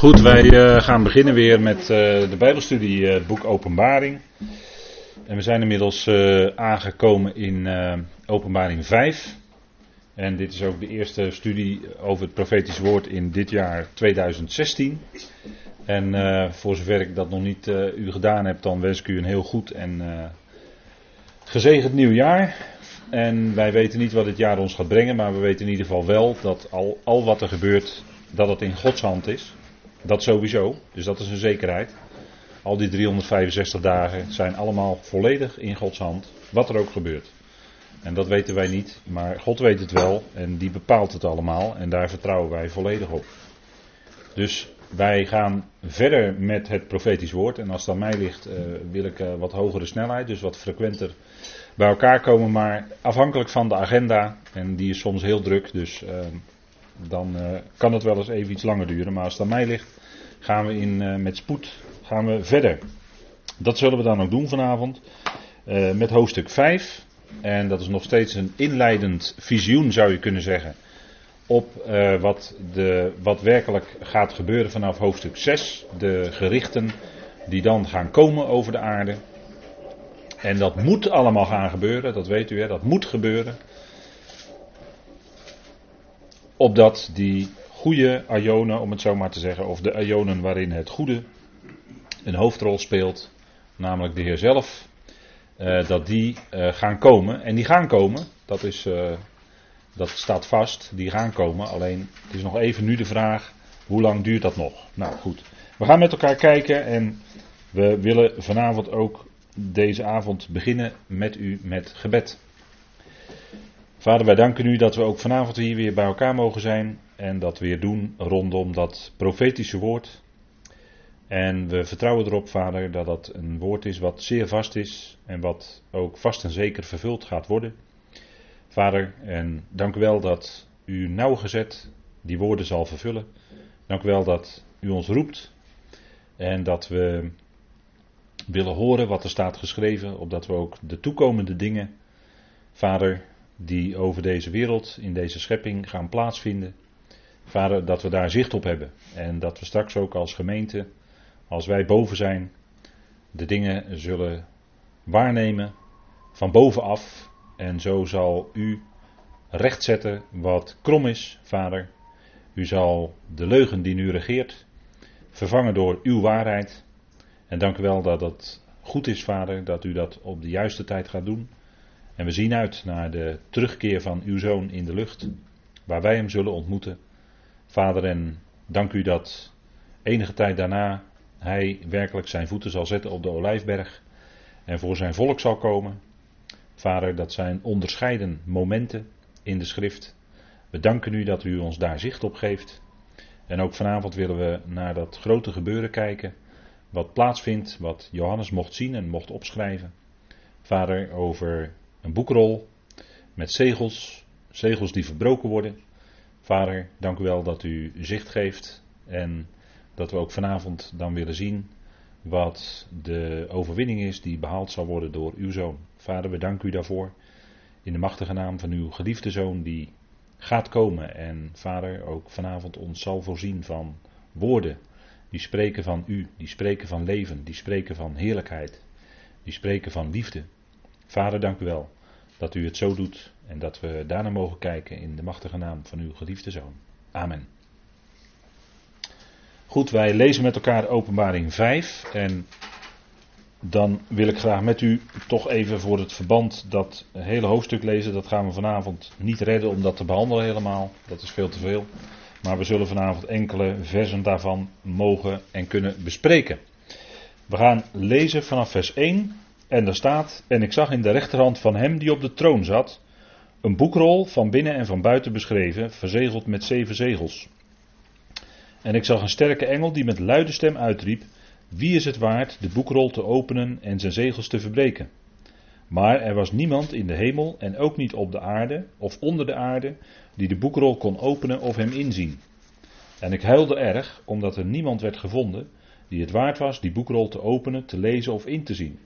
Goed, wij eh, gaan beginnen weer met eh, de Bijbelstudie, eh, het boek Openbaring. En we zijn inmiddels aangekomen in Openbaring 5. En dit is ook de eerste studie over het profetisch woord in dit jaar 2016. En voor zover ik dat nog niet u gedaan heb, dan wens ik u een heel goed en gezegend nieuw jaar. En wij weten niet wat het jaar ons gaat brengen, maar we weten in ieder geval wel dat al, al wat er gebeurt, dat het in Gods hand is. Dat sowieso, dus dat is een zekerheid. Al die 365 dagen zijn allemaal volledig in Gods hand, wat er ook gebeurt. En dat weten wij niet, maar God weet het wel en die bepaalt het allemaal en daar vertrouwen wij volledig op. Dus wij gaan verder met het profetisch woord en als het aan mij ligt uh, wil ik uh, wat hogere snelheid, dus wat frequenter bij elkaar komen, maar afhankelijk van de agenda en die is soms heel druk, dus uh, dan uh, kan het wel eens even iets langer duren. Maar als het aan mij ligt, gaan we in, uh, met spoed gaan we verder. Dat zullen we dan ook doen vanavond. Uh, met hoofdstuk 5. En dat is nog steeds een inleidend visioen, zou je kunnen zeggen. Op wat, de, wat werkelijk gaat gebeuren vanaf hoofdstuk 6. De gerichten die dan gaan komen over de aarde. En dat moet allemaal gaan gebeuren, dat weet u, hè, dat moet gebeuren opdat die goede Ionen, om het zo maar te zeggen, of de Ionen waarin het goede een hoofdrol speelt, namelijk de Heer zelf, uh, dat die uh, gaan komen. En die gaan komen, dat, is, uh, dat staat vast, die gaan komen. Alleen het is nog even nu de vraag, hoe lang duurt dat nog? Nou goed, we gaan met elkaar kijken en we willen vanavond ook deze avond beginnen met u met gebed. Vader, wij danken u dat we ook vanavond hier weer bij elkaar mogen zijn en dat weer doen rondom dat profetische woord. En we vertrouwen erop, Vader, dat dat een woord is wat zeer vast is en wat ook vast en zeker vervuld gaat worden. Vader, en dank u wel dat u nauwgezet die woorden zal vervullen. Dank u wel dat u ons roept en dat we willen horen wat er staat geschreven, opdat we ook de toekomende dingen, Vader, die over deze wereld, in deze schepping gaan plaatsvinden. Vader, dat we daar zicht op hebben. En dat we straks ook als gemeente, als wij boven zijn, de dingen zullen waarnemen van bovenaf. En zo zal u rechtzetten wat krom is, Vader. U zal de leugen die nu regeert vervangen door uw waarheid. En dank u wel dat dat goed is, Vader, dat u dat op de juiste tijd gaat doen. En we zien uit naar de terugkeer van uw zoon in de lucht, waar wij hem zullen ontmoeten. Vader, en dank u dat enige tijd daarna hij werkelijk zijn voeten zal zetten op de olijfberg en voor zijn volk zal komen. Vader, dat zijn onderscheiden momenten in de schrift. We danken u dat u ons daar zicht op geeft. En ook vanavond willen we naar dat grote gebeuren kijken, wat plaatsvindt, wat Johannes mocht zien en mocht opschrijven. Vader, over een boekrol met zegels, zegels die verbroken worden. Vader, dank u wel dat u zicht geeft en dat we ook vanavond dan willen zien wat de overwinning is die behaald zal worden door uw zoon. Vader, we danken u daarvoor in de machtige naam van uw geliefde zoon die gaat komen en vader ook vanavond ons zal voorzien van woorden die spreken van u, die spreken van leven, die spreken van heerlijkheid, die spreken van liefde. Vader, dank u wel dat u het zo doet en dat we daarna mogen kijken in de machtige naam van uw geliefde zoon. Amen. Goed, wij lezen met elkaar Openbaring 5 en dan wil ik graag met u toch even voor het verband dat hele hoofdstuk lezen. Dat gaan we vanavond niet redden om dat te behandelen helemaal, dat is veel te veel. Maar we zullen vanavond enkele versen daarvan mogen en kunnen bespreken. We gaan lezen vanaf vers 1 en daar staat, en ik zag in de rechterhand van hem die op de troon zat, een boekrol van binnen en van buiten beschreven, verzegeld met zeven zegels. En ik zag een sterke engel die met luide stem uitriep, wie is het waard de boekrol te openen en zijn zegels te verbreken? Maar er was niemand in de hemel en ook niet op de aarde of onder de aarde die de boekrol kon openen of hem inzien. En ik huilde erg, omdat er niemand werd gevonden die het waard was die boekrol te openen, te lezen of in te zien.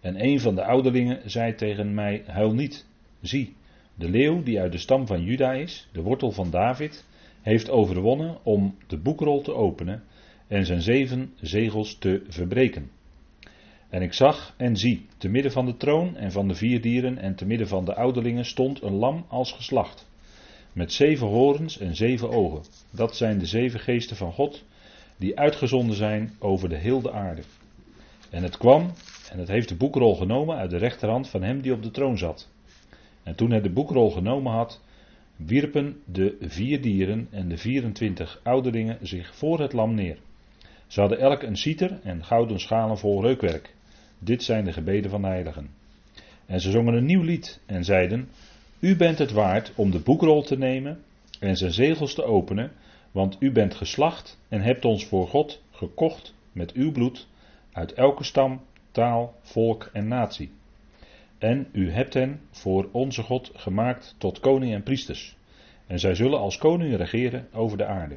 En een van de ouderlingen zei tegen mij: Huil niet. Zie, de leeuw die uit de stam van Juda is, de wortel van David, heeft overwonnen om de boekrol te openen en zijn zeven zegels te verbreken. En ik zag en zie, te midden van de troon en van de vier dieren en te midden van de ouderlingen stond een lam als geslacht, met zeven horens en zeven ogen. Dat zijn de zeven geesten van God, die uitgezonden zijn over de hele aarde. En het kwam, en het heeft de boekrol genomen uit de rechterhand van hem die op de troon zat. En toen hij de boekrol genomen had, wierpen de vier dieren en de 24 ouderlingen zich voor het lam neer. Ze hadden elk een citer en gouden schalen vol reukwerk. Dit zijn de gebeden van de heiligen. En ze zongen een nieuw lied en zeiden: U bent het waard om de boekrol te nemen en zijn zegels te openen, want u bent geslacht en hebt ons voor God gekocht met uw bloed uit elke stam, taal, volk en natie. En u hebt hen voor onze God gemaakt tot koning en priesters. En zij zullen als koningen regeren over de aarde.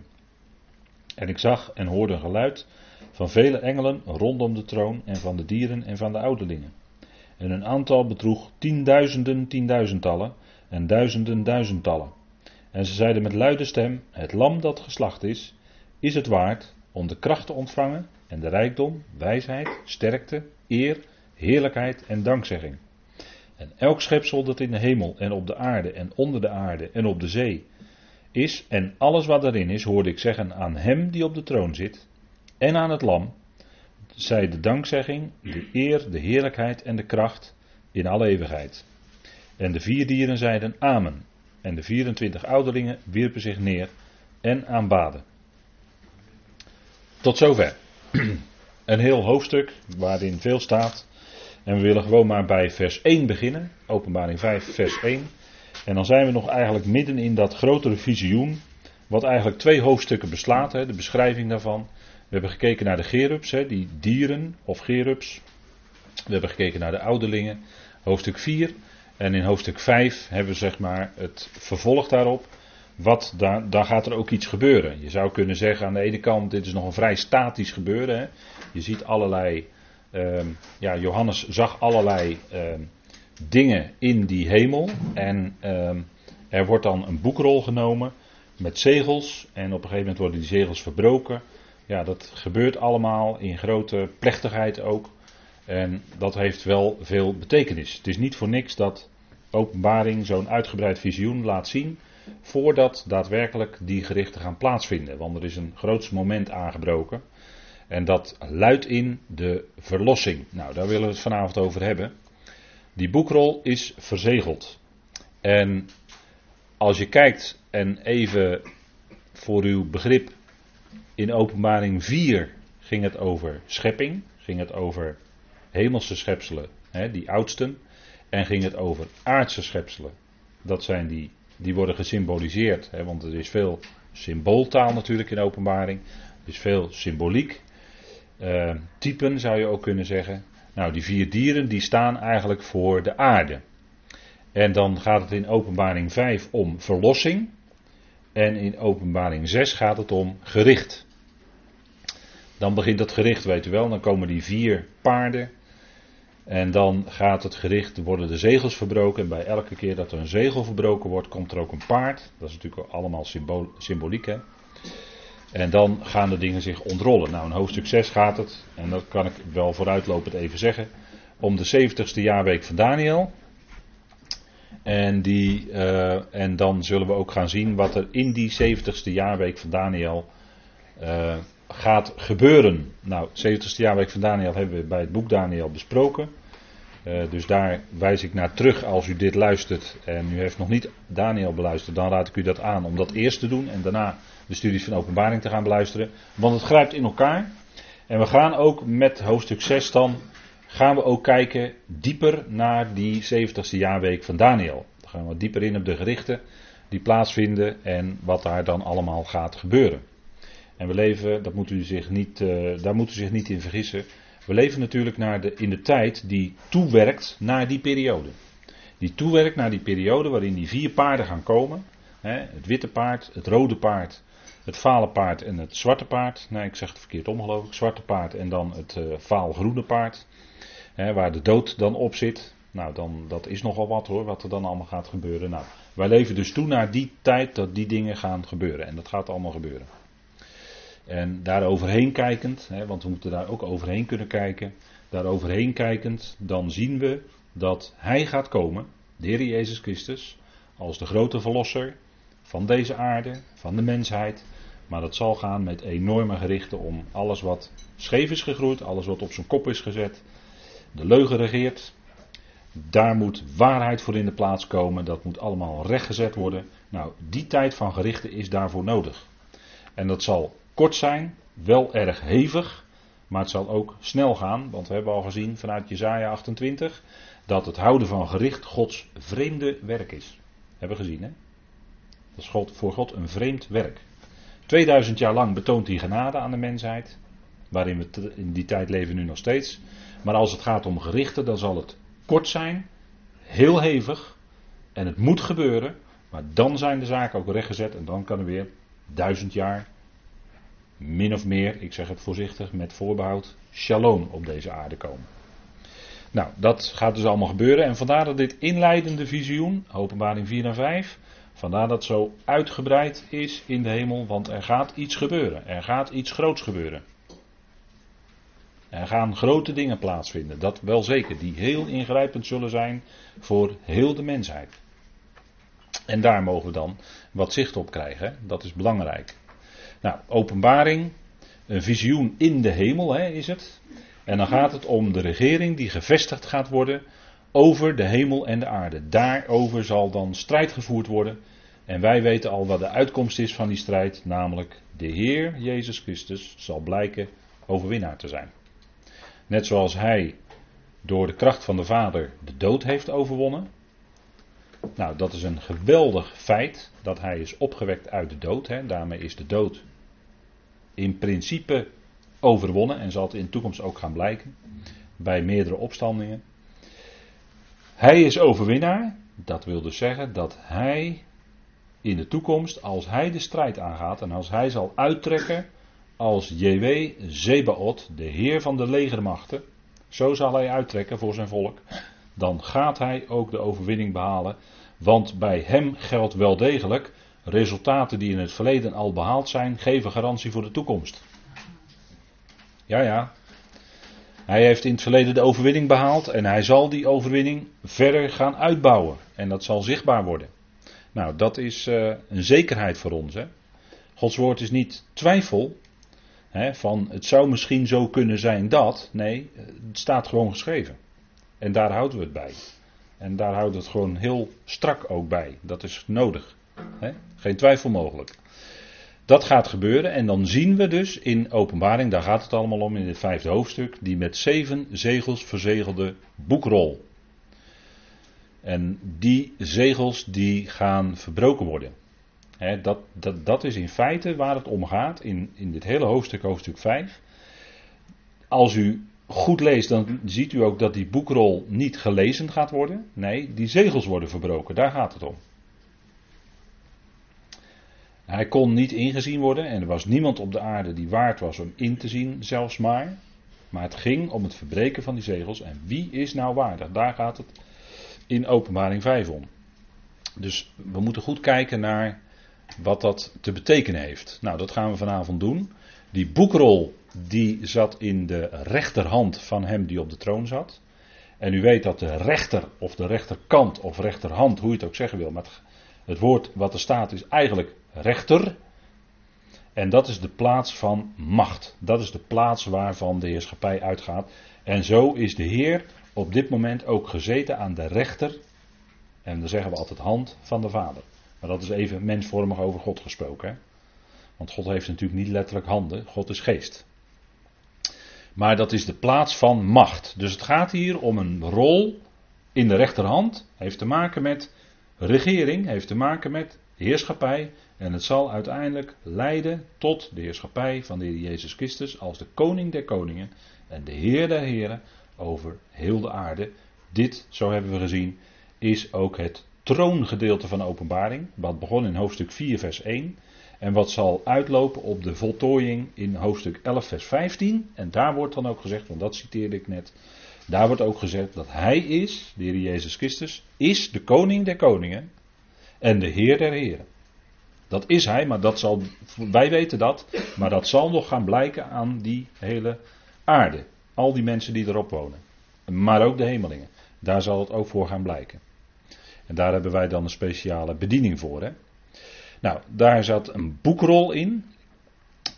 En ik zag en hoorde een geluid van vele engelen rondom de troon en van de dieren en van de ouderlingen. En hun aantal bedroeg tienduizenden tienduizendtallen en duizenden duizendtallen. En ze zeiden met luide stem: Het lam dat geslacht is, is het waard om de kracht te ontvangen en de rijkdom, wijsheid, sterkte, eer, heerlijkheid en dankzegging. En elk schepsel dat in de hemel en op de aarde en onder de aarde en op de zee is en alles wat erin is, hoorde ik zeggen aan hem die op de troon zit en aan het lam, zij de dankzegging, de eer, de heerlijkheid en de kracht in alle eeuwigheid. En de vier dieren zeiden Amen. En de 24 ouderlingen wierpen zich neer en aanbaden. Tot zover. Een heel hoofdstuk waarin veel staat. En we willen gewoon maar bij vers 1 beginnen. Openbaring 5, vers 1. En dan zijn we nog eigenlijk midden in dat grotere visioen. Wat eigenlijk twee hoofdstukken beslaat, hè, de beschrijving daarvan. We hebben gekeken naar de gerubs, hè, die dieren of gerubs. We hebben gekeken naar de ouderlingen, hoofdstuk 4. En in hoofdstuk 5 hebben we zeg maar het vervolg daarop. Wat, daar gaat er ook iets gebeuren. Je zou kunnen zeggen aan de ene kant, dit is nog een vrij statisch gebeuren. Hè. Je ziet allerlei, uh, ja, Johannes zag allerlei uh, dingen in die hemel. En uh, er wordt dan een boekrol genomen met zegels. En op een gegeven moment worden die zegels verbroken. Ja, dat gebeurt allemaal in grote plechtigheid ook. En dat heeft wel veel betekenis. Het is niet voor niks dat openbaring zo'n uitgebreid visioen laat zien. Voordat daadwerkelijk die gerichten gaan plaatsvinden. Want er is een groots moment aangebroken. En dat luidt in de verlossing. Nou, daar willen we het vanavond over hebben. Die boekrol is verzegeld. En als je kijkt en even voor uw begrip in openbaring 4 ging het over schepping, ging het over hemelse schepselen, hè, die oudsten, en ging het over aardse schepselen. Dat zijn die, die worden gesymboliseerd, hè, want er is veel symbooltaal natuurlijk in openbaring, er is veel symboliek, uh, typen zou je ook kunnen zeggen. Nou, die vier dieren die staan eigenlijk voor de aarde. En dan gaat het in openbaring 5 om verlossing. En in openbaring 6 gaat het om gericht. Dan begint het gericht, weet u wel. Dan komen die vier paarden. En dan gaat het gericht, worden de zegels verbroken. En bij elke keer dat er een zegel verbroken wordt, komt er ook een paard. Dat is natuurlijk allemaal symboliek. Hè? En dan gaan de dingen zich ontrollen. Nou, in hoofdstuk 6 gaat het, en dat kan ik wel vooruitlopend even zeggen, om de 70ste jaarweek van Daniel. En, die, uh, en dan zullen we ook gaan zien wat er in die 70ste jaarweek van Daniel uh, gaat gebeuren. Nou, 70ste jaarweek van Daniel hebben we bij het boek Daniel besproken. Uh, dus daar wijs ik naar terug als u dit luistert en u heeft nog niet Daniel beluisterd, dan raad ik u dat aan om dat eerst te doen en daarna de studies van openbaring te gaan beluisteren. Want het grijpt in elkaar. En we gaan ook met hoofdstuk 6 dan, gaan we ook kijken dieper naar die 70ste jaarweek van Daniel. Dan gaan we dieper in op de gerichten die plaatsvinden en wat daar dan allemaal gaat gebeuren. En we leven, dat moet u zich niet, uh, daar moet u zich niet in vergissen. We leven natuurlijk naar de, in de tijd die toewerkt naar die periode. Die toewerkt naar die periode waarin die vier paarden gaan komen. Hè, het witte paard, het rode paard, het vale paard en het zwarte paard. Nee, ik zeg het verkeerd om geloof. Zwarte paard en dan het uh, vaalgroene paard. Hè, waar de dood dan op zit. Nou, dan, dat is nogal wat hoor, wat er dan allemaal gaat gebeuren. Nou, wij leven dus toe naar die tijd dat die dingen gaan gebeuren. En dat gaat allemaal gebeuren. En daar overheen kijkend, hè, want we moeten daar ook overheen kunnen kijken. Daar overheen kijkend, dan zien we dat Hij gaat komen, de Heer Jezus Christus, als de grote verlosser van deze aarde, van de mensheid. Maar dat zal gaan met enorme gerichten om alles wat scheef is gegroeid, alles wat op zijn kop is gezet. De leugen regeert. Daar moet waarheid voor in de plaats komen. Dat moet allemaal rechtgezet worden. Nou, die tijd van gerichten is daarvoor nodig. En dat zal kort zijn, wel erg hevig, maar het zal ook snel gaan. Want we hebben al gezien vanuit Jezaja 28 dat het houden van gericht Gods vreemde werk is. Hebben we gezien, hè? Dat is God, voor God een vreemd werk. 2000 jaar lang betoont hij genade aan de mensheid. Waarin we in die tijd leven nu nog steeds. Maar als het gaat om gerichten, dan zal het kort zijn, heel hevig. En het moet gebeuren. Maar dan zijn de zaken ook rechtgezet. En dan kan er weer duizend jaar, min of meer, ik zeg het voorzichtig met voorbehoud, shalom op deze aarde komen. Nou, dat gaat dus allemaal gebeuren. En vandaar dat dit inleidende visioen, openbaring 4 en 5, vandaar dat zo uitgebreid is in de hemel, want er gaat iets gebeuren. Er gaat iets groots gebeuren. Er gaan grote dingen plaatsvinden, dat wel zeker, die heel ingrijpend zullen zijn voor heel de mensheid. En daar mogen we dan wat zicht op krijgen, dat is belangrijk. Nou, openbaring, een visioen in de hemel hè, is het. En dan gaat het om de regering die gevestigd gaat worden over de hemel en de aarde. Daarover zal dan strijd gevoerd worden. En wij weten al wat de uitkomst is van die strijd, namelijk de Heer Jezus Christus zal blijken overwinnaar te zijn. Net zoals hij door de kracht van de Vader de dood heeft overwonnen. Nou, dat is een geweldig feit dat hij is opgewekt uit de dood. Hè. Daarmee is de dood in principe overwonnen en zal het in de toekomst ook gaan blijken bij meerdere opstandingen. Hij is overwinnaar. Dat wil dus zeggen dat hij in de toekomst, als hij de strijd aangaat en als hij zal uittrekken als JW Zebaot, de heer van de legermachten, zo zal hij uittrekken voor zijn volk, dan gaat hij ook de overwinning behalen. Want bij hem geldt wel degelijk, resultaten die in het verleden al behaald zijn, geven garantie voor de toekomst. Ja, ja. Hij heeft in het verleden de overwinning behaald en hij zal die overwinning verder gaan uitbouwen. En dat zal zichtbaar worden. Nou, dat is uh, een zekerheid voor ons. Hè? Gods woord is niet twijfel, van het zou misschien zo kunnen zijn dat. Nee, het staat gewoon geschreven. En daar houden we het bij. En daar houden we het gewoon heel strak ook bij. Dat is nodig. Geen twijfel mogelijk. Dat gaat gebeuren en dan zien we dus in openbaring, daar gaat het allemaal om in het vijfde hoofdstuk, die met zeven zegels verzegelde boekrol. En die zegels die gaan verbroken worden dat, dat, dat is in feite waar het om gaat in, in dit hele hoofdstuk, hoofdstuk 5. Als u goed leest, dan ziet u ook dat die boekrol niet gelezen gaat worden. Nee, die zegels worden verbroken, daar gaat het om. Hij kon niet ingezien worden en er was niemand op de aarde die waard was om in te zien, zelfs maar. Maar het ging om het verbreken van die zegels. En wie is nou waardig? Daar gaat het in Openbaring 5 om. Dus we moeten goed kijken naar wat dat te betekenen heeft. Nou, dat gaan we vanavond doen. Die boekrol die zat in de rechterhand van hem die op de troon zat. En u weet dat de rechter of de rechterkant of rechterhand, hoe je het ook zeggen wil, maar het woord wat er staat is eigenlijk rechter. En dat is de plaats van macht. Dat is de plaats waarvan de heerschappij uitgaat. En zo is de Heer op dit moment ook gezeten aan de rechter. En dan zeggen we altijd hand van de Vader. Maar dat is even mensvormig over God gesproken. Hè? Want God heeft natuurlijk niet letterlijk handen, God is geest. Maar dat is de plaats van macht. Dus het gaat hier om een rol in de rechterhand. Heeft te maken met regering, heeft te maken met heerschappij. En het zal uiteindelijk leiden tot de heerschappij van de Heer Jezus Christus als de koning der koningen en de Heer der heren over heel de aarde. Dit, zo hebben we gezien, is ook het troongedeelte van de openbaring, wat begon in hoofdstuk 4, vers 1. En wat zal uitlopen op de voltooiing in hoofdstuk 11, vers 15. En daar wordt dan ook gezegd, want dat citeerde ik net. Daar wordt ook gezegd dat Hij is, de Heer Jezus Christus, is de koning der koningen en de Heer der heren. Dat is hij, maar dat zal, wij weten dat, maar dat zal nog gaan blijken aan die hele aarde. Al die mensen die erop wonen. Maar ook de hemelingen. Daar zal het ook voor gaan blijken. En daar hebben wij dan een speciale bediening voor. Hè? Nou, daar zat een boekrol in.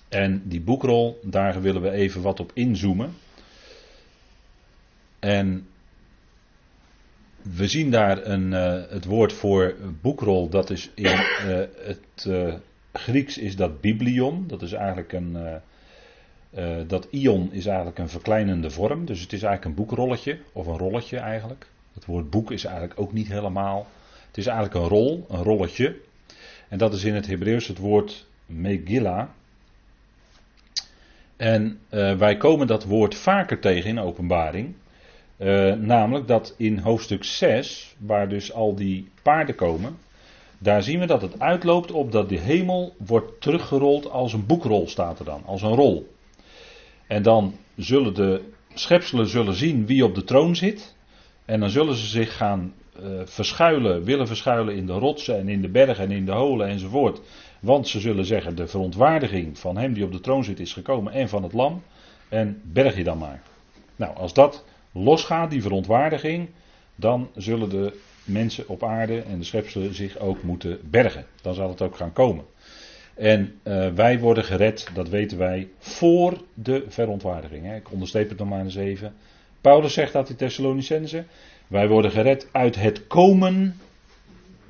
En die boekrol, daar willen we even wat op inzoomen. En we zien daar een, uh, het woord voor boekrol, dat is in uh, het uh, Grieks is dat biblion. Dat is eigenlijk een, dat ion is eigenlijk een verkleinende vorm. Dus het is eigenlijk een boekrolletje, of een rolletje eigenlijk. Het woord boek is eigenlijk ook niet helemaal. Het is eigenlijk een rol, een rolletje. En dat is in het Hebreeuws het woord Megillah. En wij komen dat woord vaker tegen in openbaring. Uh, namelijk dat in hoofdstuk 6, waar dus al die paarden komen, daar zien we dat het uitloopt op dat de hemel wordt teruggerold als een boekrol, staat er dan, als een rol. En dan zullen de schepselen zullen zien wie op de troon zit. En dan zullen ze zich gaan uh, verschuilen, willen verschuilen in de rotsen en in de bergen en in de holen enzovoort. Want ze zullen zeggen, de verontwaardiging van hem die op de troon zit is gekomen en van het lam. En berg je dan maar. Nou, als dat losgaat, die verontwaardiging, dan zullen de mensen op aarde en de schepselen zich ook moeten bergen. Dan zal het ook gaan komen. En uh, wij worden gered, dat weten wij, voor de verontwaardiging. Hè. Ik onderstreep het nog maar eens even. Paulus zegt dat in Thessalonicense. Wij worden gered uit het komen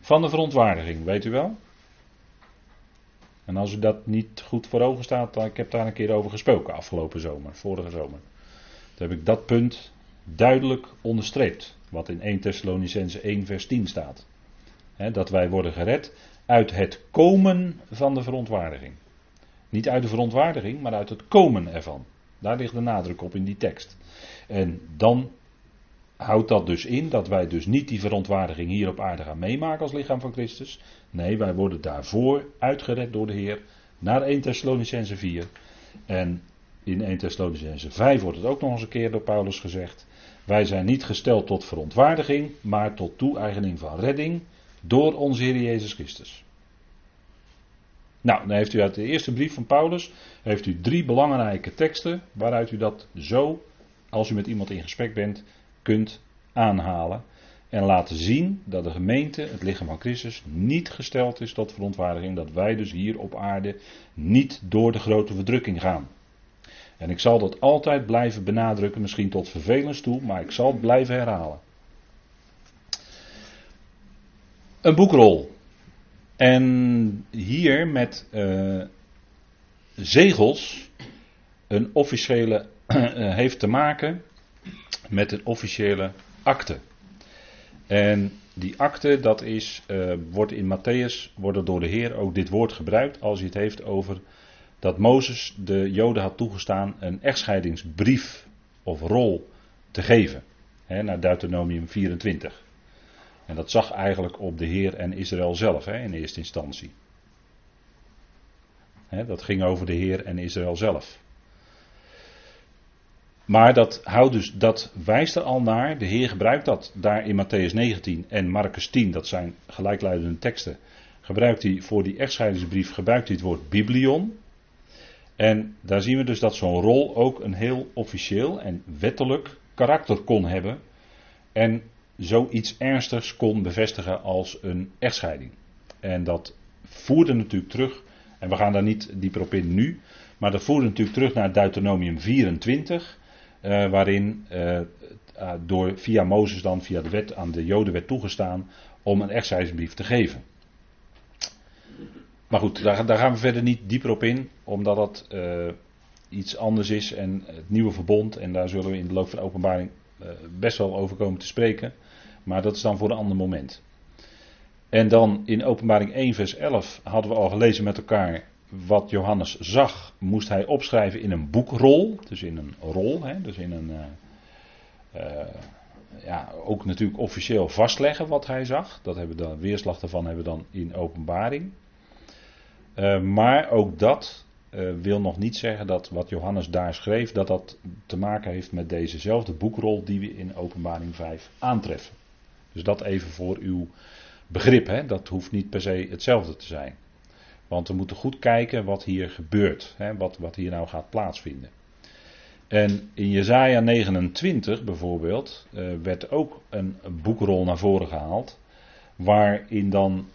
van de verontwaardiging, weet u wel? En als u dat niet goed voor ogen staat, ik heb daar een keer over gesproken afgelopen zomer, vorige zomer. Toen heb ik dat punt duidelijk onderstreept. Wat in 1 Thessalonicense 1 vers 10 staat. dat wij worden gered uit het komen van de verontwaardiging. Niet uit de verontwaardiging, maar uit het komen ervan. Daar ligt de nadruk op in die tekst. En dan houdt dat dus in dat wij dus niet die verontwaardiging hier op aarde gaan meemaken als lichaam van Christus. Nee, wij worden daarvoor uitgered door de Heer naar 1 Thessalonicense 4. En in 1 Thessalonicense 5 wordt het ook nog eens een keer door Paulus gezegd. Wij zijn niet gesteld tot verontwaardiging, maar tot toe-eigening van redding door onze Heer Jezus Christus. Nou, dan heeft u uit de eerste brief van Paulus heeft u drie belangrijke teksten waaruit u dat zo, als u met iemand in gesprek bent, kunt aanhalen. En laten zien dat de gemeente, het lichaam van Christus, niet gesteld is tot verontwaardiging. Dat wij dus hier op aarde niet door de grote verdrukking gaan. En ik zal dat altijd blijven benadrukken, misschien tot vervelens toe, maar ik zal het blijven herhalen. Een boekrol. En hier met uh, zegels een officiële uh, heeft te maken met een officiële akte. En die akte, dat is, uh, wordt in Matthäus, wordt door de Heer ook dit woord gebruikt als hij het heeft over dat Mozes de Joden had toegestaan een echtscheidingsbrief of rol te geven. Hè, naar Deuteronomium 24. En dat zag eigenlijk op de Heer en Israël zelf hè, in eerste instantie. Hè, dat ging over de Heer en Israël zelf. Maar dat, houdt dus, dat wijst er al naar, de Heer gebruikt dat daar in Matthäus 19 en Marcus 10, dat zijn gelijkluidende teksten, gebruikt hij voor die echtscheidingsbrief gebruikt hij het woord biblion. En daar zien we dus dat zo'n rol ook een heel officieel en wettelijk karakter kon hebben. En zoiets ernstigs kon bevestigen als een echtscheiding. En dat voerde natuurlijk terug, en we gaan daar niet dieper op in nu, maar dat voerde natuurlijk terug naar Deuteronomium 24, eh, waarin eh, eh, door, via Mozes dan, via de wet aan de Joden werd toegestaan om een echtscheidingsbrief te geven. Maar goed, daar, daar, gaan we verder niet dieper op in, omdat dat iets anders is en het nieuwe verbond. En daar zullen we in de loop van de openbaring best wel over komen te spreken. Maar dat is dan voor een ander moment. En dan in openbaring 1 vers 11 hadden we al gelezen met elkaar wat Johannes zag, moest hij opschrijven in een boekrol. Dus in een rol, hè, dus in een... Uh, ja, ook natuurlijk officieel vastleggen wat hij zag. Dat hebben we dan, weerslag daarvan hebben we dan in openbaring. Uh, maar ook dat wil nog niet zeggen dat wat Johannes daar schreef, dat dat te maken heeft met dezezelfde boekrol die we in Openbaring 5 aantreffen. Dus dat even voor uw begrip, hè? dat hoeft niet per se hetzelfde te zijn. Want we moeten goed kijken wat hier gebeurt, hè, wat, wat hier nou gaat plaatsvinden. En in Jezaja 29 bijvoorbeeld uh, werd ook een boekrol naar voren gehaald, waarin dan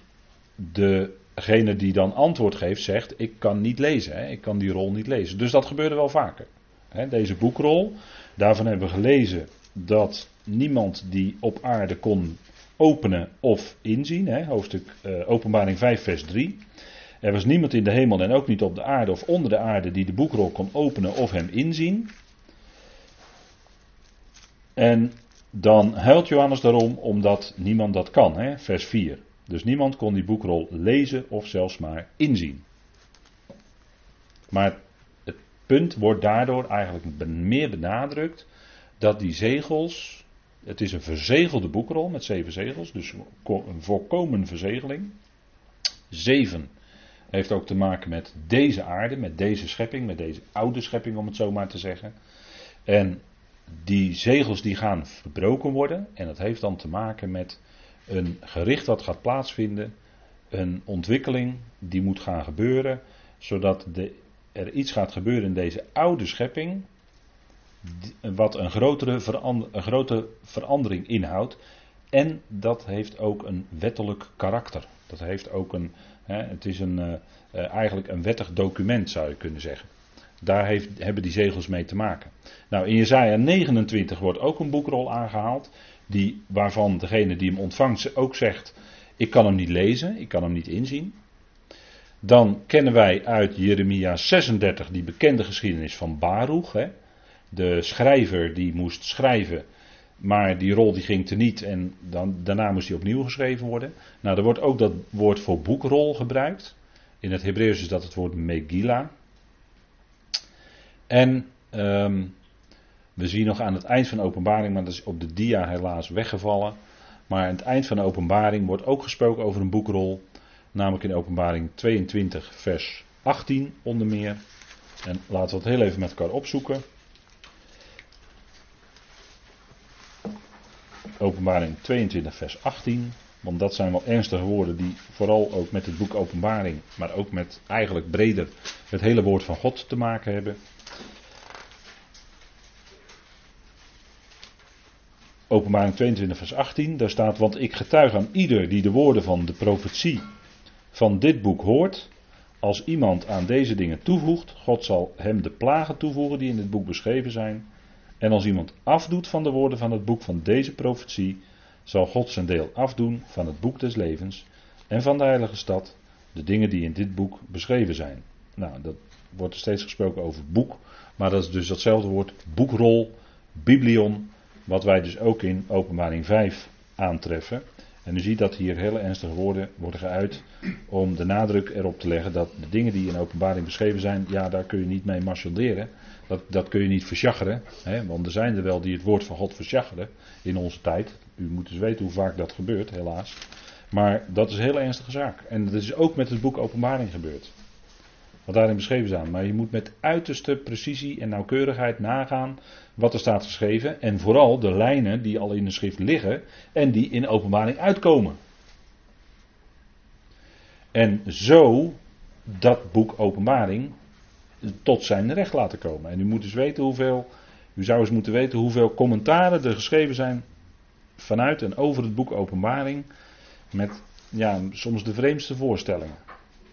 degene die dan antwoord geeft zegt, ik kan niet lezen, hè, ik kan die rol niet lezen. Dus dat gebeurde wel vaker. Hè, deze boekrol, daarvan hebben we gelezen dat niemand die op aarde kon openen of inzien, hè, hoofdstuk uh, openbaring 5 vers 3. Er was niemand in de hemel en ook niet op de aarde of onder de aarde die de boekrol kon openen of hem inzien. En dan huilt Johannes daarom omdat niemand dat kan, hè? vers 4. Dus niemand kon die boekrol lezen of zelfs maar inzien. Maar het punt wordt daardoor eigenlijk meer benadrukt dat die zegels, het is een verzegelde boekrol met zeven zegels, dus een volkomen verzegeling. Zeven heeft ook te maken met deze aarde, met deze schepping, met deze oude schepping om het zo maar te zeggen. En die zegels die gaan verbroken worden en dat heeft dan te maken met een gericht dat gaat plaatsvinden, een ontwikkeling die moet gaan gebeuren, zodat er iets gaat gebeuren in deze oude schepping, wat een grotere, een grote verandering inhoudt. En dat heeft ook een wettelijk karakter. Dat heeft ook een, het is een, uh, eigenlijk een wettig document zou je kunnen zeggen. Daar heeft, hebben die zegels mee te maken. Nou, in Jezaja 29 wordt ook een boekrol aangehaald. Die, waarvan degene die hem ontvangt ook zegt: Ik kan hem niet lezen, ik kan hem niet inzien. Dan kennen wij uit Jeremia 36 die bekende geschiedenis van Baruch. Hè? De schrijver die moest schrijven, maar die rol die ging teniet en dan, daarna moest hij opnieuw geschreven worden. Nou, er wordt ook dat woord voor boekrol gebruikt. In het Hebreeuws is dat het woord Megillah. En um, we zien nog aan het eind van de openbaring, maar dat is op de dia helaas weggevallen. Maar aan het eind van de openbaring wordt ook gesproken over een boekrol. Namelijk in openbaring 22, vers 18 onder meer. En laten we het heel even met elkaar opzoeken. Openbaring 22, vers 18. Want dat zijn wel ernstige woorden die vooral ook met het boek Openbaring, maar ook met eigenlijk breder het hele woord van God te maken hebben. Openbaring 22, vers 18, daar staat: Want ik getuig aan ieder die de woorden van de profetie van dit boek hoort. Als iemand aan deze dingen toevoegt, God zal hem de plagen toevoegen die in het boek beschreven zijn. En als iemand afdoet van de woorden van het boek van deze profetie, zal God zijn deel afdoen van het boek des levens en van de heilige stad, de dingen die in dit boek beschreven zijn. Nou, dat wordt er steeds gesproken over boek, maar dat is dus datzelfde woord boekrol, biblion, wat wij dus ook in openbaring 5 aantreffen. En u ziet dat hier hele ernstige woorden worden geuit om de nadruk erop te leggen dat de dingen die in openbaring beschreven zijn, ja, daar kun je niet mee marchanderen. Dat, dat kun je niet versjacheren. Hè, want er zijn er wel die het woord van God versjacheren in onze tijd. U moet dus weten hoe vaak dat gebeurt, helaas. Maar dat is een hele ernstige zaak. En dat is ook met het boek Openbaring gebeurd. Wat daarin beschreven zijn. Maar je moet met uiterste precisie en nauwkeurigheid nagaan wat er staat geschreven. En vooral de lijnen die al in de schrift liggen en die in openbaring uitkomen. En zo dat boek Openbaring tot zijn recht laten komen. En u moet dus weten hoeveel, u zou eens moeten weten hoeveel commentaren er geschreven zijn vanuit en over het boek Openbaring. Met ja, soms de vreemdste voorstellingen.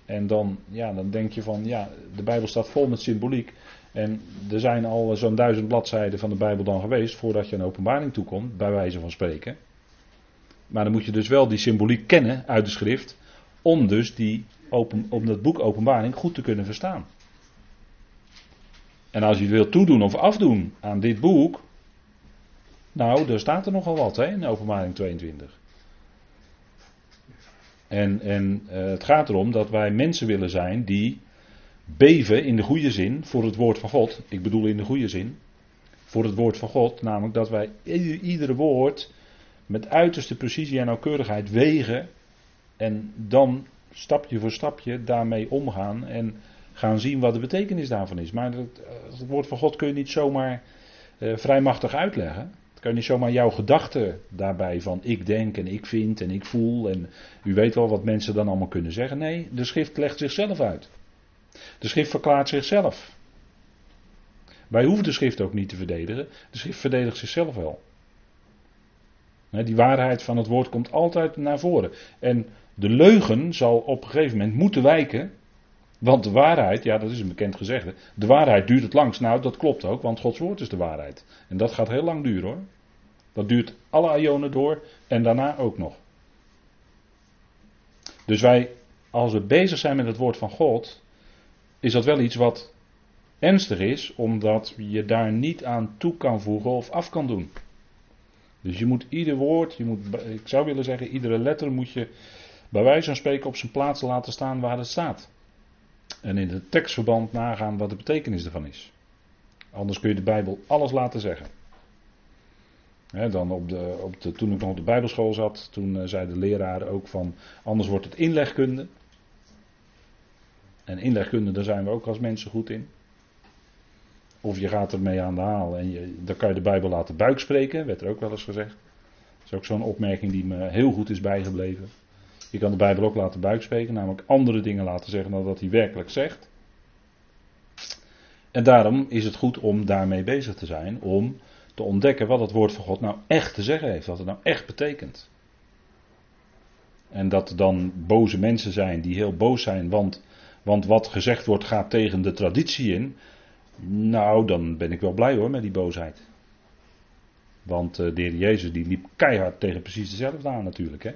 En dan, ja, dan denk je van, ja, de Bijbel staat vol met symboliek. En er zijn al zo'n duizend bladzijden van de Bijbel dan geweest voordat je een openbaring toekomt, bij wijze van spreken. Maar dan moet je dus wel die symboliek kennen uit de schrift, om dus die open, om dat boek openbaring goed te kunnen verstaan. En als je het wilt toedoen of afdoen aan dit boek, nou, daar staat er nogal wat hè, in openbaring 22. En, en uh, het gaat erom dat wij mensen willen zijn die beven in de goede zin voor het woord van God. Ik bedoel in de goede zin. Voor het woord van God. Namelijk dat wij iedere woord met uiterste precisie en nauwkeurigheid wegen. En dan stapje voor stapje daarmee omgaan. En gaan zien wat de betekenis daarvan is. Maar het, het woord van God kun je niet zomaar uh, vrijmachtig uitleggen. Kan niet zomaar jouw gedachten daarbij van ik denk en ik vind en ik voel en u weet wel wat mensen dan allemaal kunnen zeggen. Nee, de schrift legt zichzelf uit. De schrift verklaart zichzelf. Wij hoeven de schrift ook niet te verdedigen. De schrift verdedigt zichzelf wel. Die waarheid van het woord komt altijd naar voren. En de leugen zal op een gegeven moment moeten wijken. Want de waarheid, ja dat is een bekend gezegde. De waarheid duurt het langst. Nou dat klopt ook, want Gods woord is de waarheid. En dat gaat heel lang duren hoor. Dat duurt alle ionen door en daarna ook nog. Dus wij, als we bezig zijn met het woord van God, is dat wel iets wat ernstig is, omdat je daar niet aan toe kan voegen of af kan doen. Dus je moet ieder woord, je moet, ik zou willen zeggen, iedere letter moet je bij wijze van spreken op zijn plaats laten staan waar het staat. En in het tekstverband nagaan wat de betekenis ervan is. Anders kun je de Bijbel alles laten zeggen. dan op de, op de, toen ik nog op de Bijbelschool zat, toen uh, zei de leraar ook van, anders wordt het inlegkunde. En inlegkunde, daar zijn we ook als mensen goed in. Of je gaat ermee aan de haal en je, dan kan je de Bijbel laten buikspreken, werd er ook wel eens gezegd. Dat is ook zo'n opmerking die me heel goed is bijgebleven. Je kan de Bijbel ook laten buikspreken, namelijk andere dingen laten zeggen dan dat hij werkelijk zegt. En daarom is het goed om daarmee bezig te zijn, om te ontdekken wat het woord van God nou echt te zeggen heeft, wat het nou echt betekent. En dat er dan boze mensen zijn die heel boos zijn, want, want wat gezegd wordt gaat tegen de traditie in. Nou, dan ben ik wel blij hoor met die boosheid. Want uh, de heer Jezus die liep keihard tegen precies dezelfde aan natuurlijk. Hè?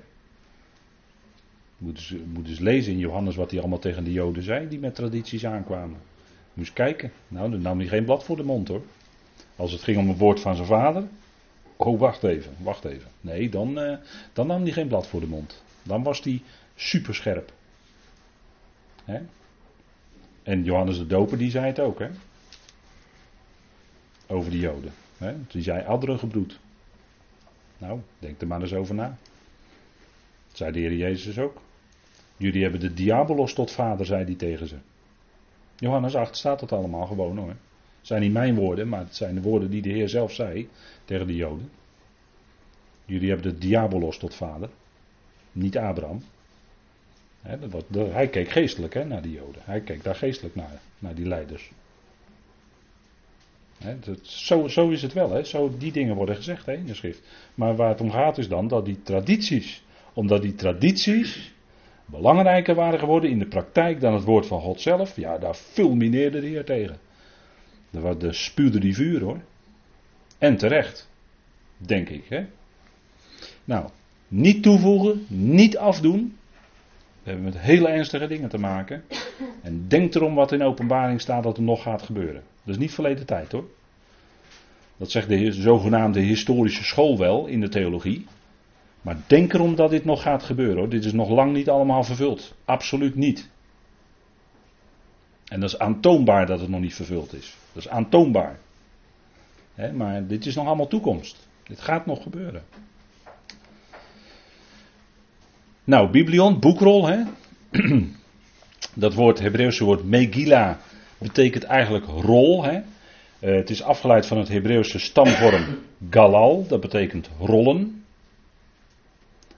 Moet eens, moet eens lezen in Johannes wat hij allemaal tegen de Joden zei die met tradities aankwamen. Moest kijken. Nou, dan nam hij geen blad voor de mond hoor. Als het ging om een woord van zijn vader. Oh, wacht even, wacht even. Nee, dan, uh, dan nam hij geen blad voor de mond. Dan was hij superscherp. Hè? En Johannes de Doper die zei het ook, hè? Over de Joden. Hè? Die zei adderen gebroed. Nou, denk er maar eens over na. Dat zei de Heer Jezus ook. Jullie hebben de diabolos tot vader, zei hij tegen ze. Johannes 8 staat dat allemaal gewoon hoor. Het zijn niet mijn woorden, maar het zijn de woorden die de Heer zelf zei tegen de Joden. Jullie hebben de diabolos tot vader, niet Abraham. hij keek geestelijk naar die Joden. Hij keek daar geestelijk naar, naar die leiders. dat, zo, zo, is het wel, hè. Zo, die dingen worden gezegd in de schrift. Maar waar het om gaat is dan dat die tradities, omdat die tradities belangrijker waren geworden in de praktijk dan het woord van God zelf, ja, daar fulmineerde de Heer tegen. Daar spuwde die vuur hoor. En terecht, denk ik. Hè? Nou, niet toevoegen, niet afdoen. We hebben met hele ernstige dingen te maken. En denk erom wat in openbaring staat dat er nog gaat gebeuren. Dat is niet verleden tijd hoor. Dat zegt de zogenaamde historische school wel in de theologie. Maar denk erom dat dit nog gaat gebeuren hoor. Dit is nog lang niet allemaal vervuld. Absoluut niet. En dat is aantoonbaar dat het nog niet vervuld is. Dat is aantoonbaar. maar dit is nog allemaal toekomst. Dit gaat nog gebeuren. Nou, biblion, boekrol. Hè? dat woord, Hebreeuwse woord Megillah betekent eigenlijk rol. Hè? Uh, het is afgeleid van het Hebreeuwse stamvorm galal. Dat betekent rollen.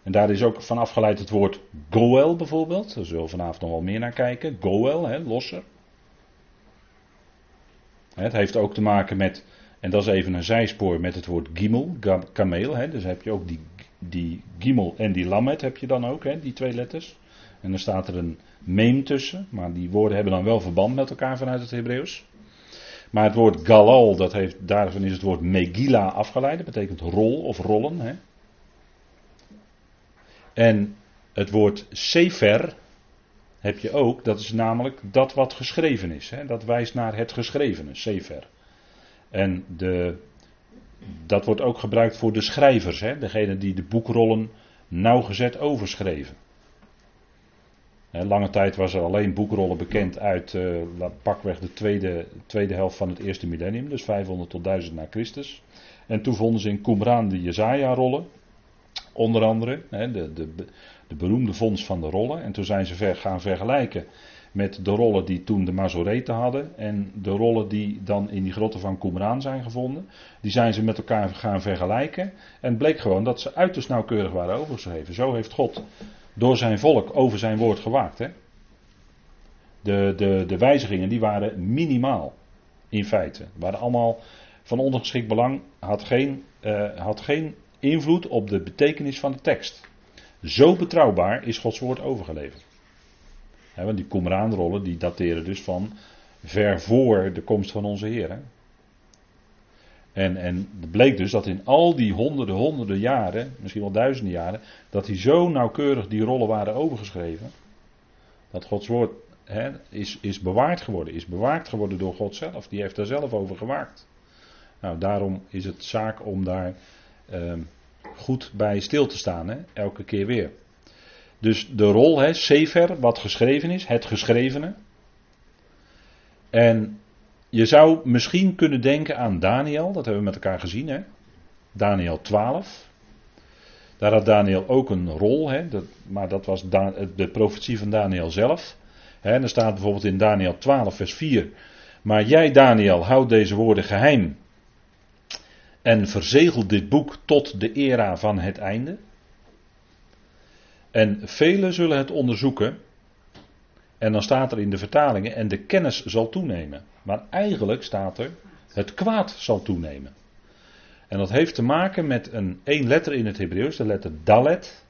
En daar is ook van afgeleid het woord goel bijvoorbeeld. Daar zullen we vanavond nog wel meer naar kijken. Goel, hè, losser. Het heeft ook te maken met, en dat is even een zijspoor, met het woord gimel, kameel. Hè. Dus heb je ook die, die gimel en die lamet heb je dan ook, hè, die twee letters. En dan staat er een meem tussen, maar die woorden hebben dan wel verband met elkaar vanuit het Hebreeuws. Maar het woord galal, dat heeft, daarvan is het woord megila afgeleid, dat betekent rol of rollen. Hè. En het woord sefer heb je ook, dat is namelijk dat wat geschreven is. Hè? Dat wijst naar het geschrevene, sefer. En de, dat wordt ook gebruikt voor de schrijvers, hè? degene die de boekrollen nauwgezet overschreven. Lange tijd was er alleen boekrollen bekend uit uh, pakweg de tweede, tweede helft van het eerste millennium, dus 500 tot 1000 na Christus. En toen vonden ze in Qumran de Jezaja-rollen. Onder andere, hè, de, de, de beroemde vondst van de rollen. En toen zijn ze ver, gaan vergelijken met de rollen die toen de Mazoreten hadden en de rollen die dan in die grotten van Qumran zijn gevonden. Die zijn ze met elkaar gaan vergelijken en bleek gewoon dat ze uiterst nauwkeurig waren overgeschreven. Zo heeft God door zijn volk over zijn woord gewaakt. Hè? De, de, de wijzigingen die waren minimaal in feite. Waren allemaal van ondergeschikt belang, had geen, uh, had geen invloed op de betekenis van de tekst. Zo betrouwbaar is Gods woord overgeleverd. want die Qumran-rollen die dateren dus van ver voor de komst van onze Heer. En, en het bleek dus dat in al die honderden, honderden jaren, misschien wel duizenden jaren, dat die zo nauwkeurig die rollen waren overgeschreven. Dat Gods woord is, is bewaard geworden, is bewaakt geworden door God zelf. Die heeft daar zelf over gewaakt. Nou, daarom is het zaak om daar ehm, goed bij stil te staan, hè? elke keer weer. Dus de rol, hè, Sefer, wat geschreven is, het geschrevene. En je zou misschien kunnen denken aan Daniel, dat hebben we met elkaar gezien, hè? Daniel 12. Daar had Daniel ook een rol, hè? Dat, maar dat was de profetie van Daniel zelf. Hè? Er staat bijvoorbeeld in Daniel 12, vers 4. Maar jij, Daniel, houd deze woorden geheim en verzegel dit boek tot de era van het einde. En velen zullen het onderzoeken. En dan staat er in de vertalingen, en de kennis zal toenemen. Maar eigenlijk staat er, het kwaad zal toenemen. En dat heeft te maken met een één letter in het Hebreeuws, de letter Dalet.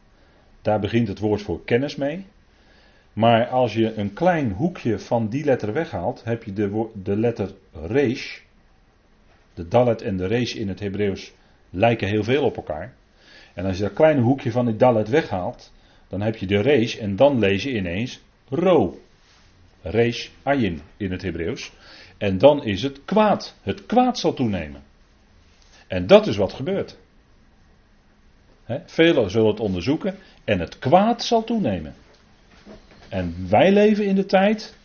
Daar begint het woord voor kennis mee. Maar als je een klein hoekje van die letter weghaalt, heb je de, de letter Resh. De Dalet en de Resh in het Hebreeuws lijken heel veel op elkaar. En als je dat kleine hoekje van die Dalet weghaalt, dan heb je de Resh en dan lees je ineens Ro. Resh Ayin in het Hebreeuws. En dan is het kwaad. Het kwaad zal toenemen. En dat is wat gebeurt. Velen zullen het onderzoeken en het kwaad zal toenemen. En wij leven in de tijd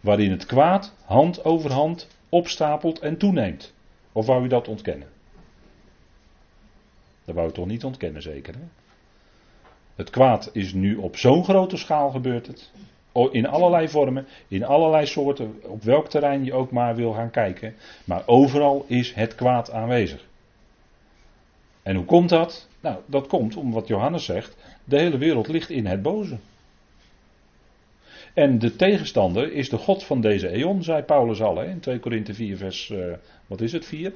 waarin het kwaad hand over hand opstapelt en toeneemt. Of wou u dat ontkennen? Dat wou u toch niet ontkennen, zeker? Hè? Het kwaad is nu op zo'n grote schaal gebeurd. Het. In allerlei vormen, in allerlei soorten, op welk terrein je ook maar wil gaan kijken. Maar overal is het kwaad aanwezig. En hoe komt dat? Nou, dat komt om wat Johannes zegt: de hele wereld ligt in het boze. En de tegenstander is de God van deze eon, zei Paulus al hè, in 2 Korinthe 4, vers, uh, wat is het, 4?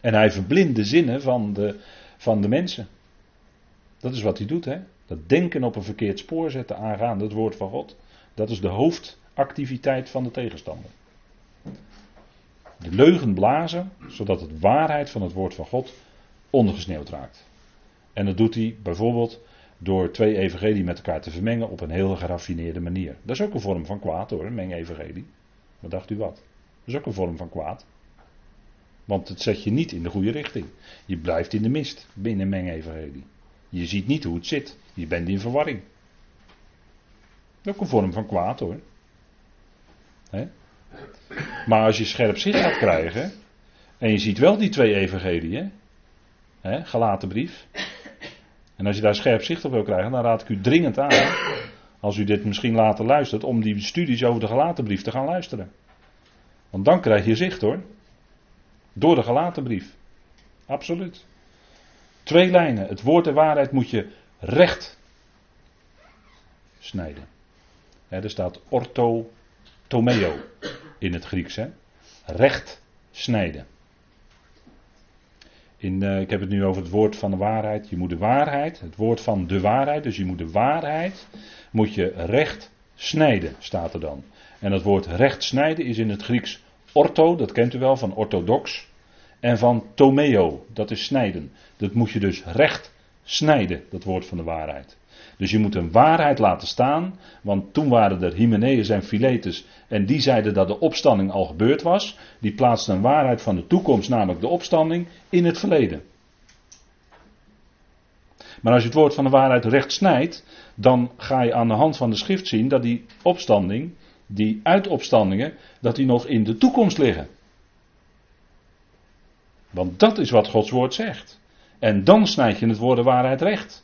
En hij verblindt de zinnen van de, van de mensen. Dat is wat hij doet, hè? Dat denken op een verkeerd spoor zetten aangaande het woord van God. Dat is de hoofdactiviteit van de tegenstander. De leugen blazen, zodat het waarheid van het woord van God ondergesneeuwd raakt. En dat doet hij bijvoorbeeld door twee evangelie met elkaar te vermengen op een heel geraffineerde manier. Dat is ook een vorm van kwaad hoor, een meng-evangelie. Wat dacht u wat? Dat is ook een vorm van kwaad. Want het zet je niet in de goede richting. Je blijft in de mist binnen meng-evangelie. Je ziet niet hoe het zit. Je bent in verwarring. Ook een vorm van kwaad hoor. Maar als je scherp zicht gaat krijgen. En je ziet wel die twee evangeliën. Gelaten brief. En als je daar scherp zicht op wil krijgen, dan raad ik u dringend aan, als u dit misschien later luistert, om die studies over de gelatenbrief te gaan luisteren. Want dan krijg je zicht hoor. Door de gelatenbrief. Absoluut. Twee lijnen. Het woord der waarheid moet je recht snijden. er staat orthotomeo in het Grieks. Hè? Recht snijden. In, uh, ik heb het nu over het woord van de waarheid. Je moet de waarheid, het woord van de waarheid, dus je moet de waarheid, moet je recht snijden, staat er dan. En dat woord recht snijden is in het Grieks ortho, dat kent u wel van orthodox. En van tomeo, dat is snijden. Dat moet je dus recht snijden, dat woord van de waarheid. Dus je moet een waarheid laten staan, want toen waren er Hymenaeus en Philetus en die zeiden dat de opstanding al gebeurd was. Die plaatsten een waarheid van de toekomst, namelijk de opstanding, in het verleden. Maar als je het woord van de waarheid recht snijdt, dan ga je aan de hand van de schrift zien dat die opstanding, die uitopstandingen, dat die nog in de toekomst liggen. Want dat is wat Gods woord zegt. En dan snijd je het woord de waarheid recht.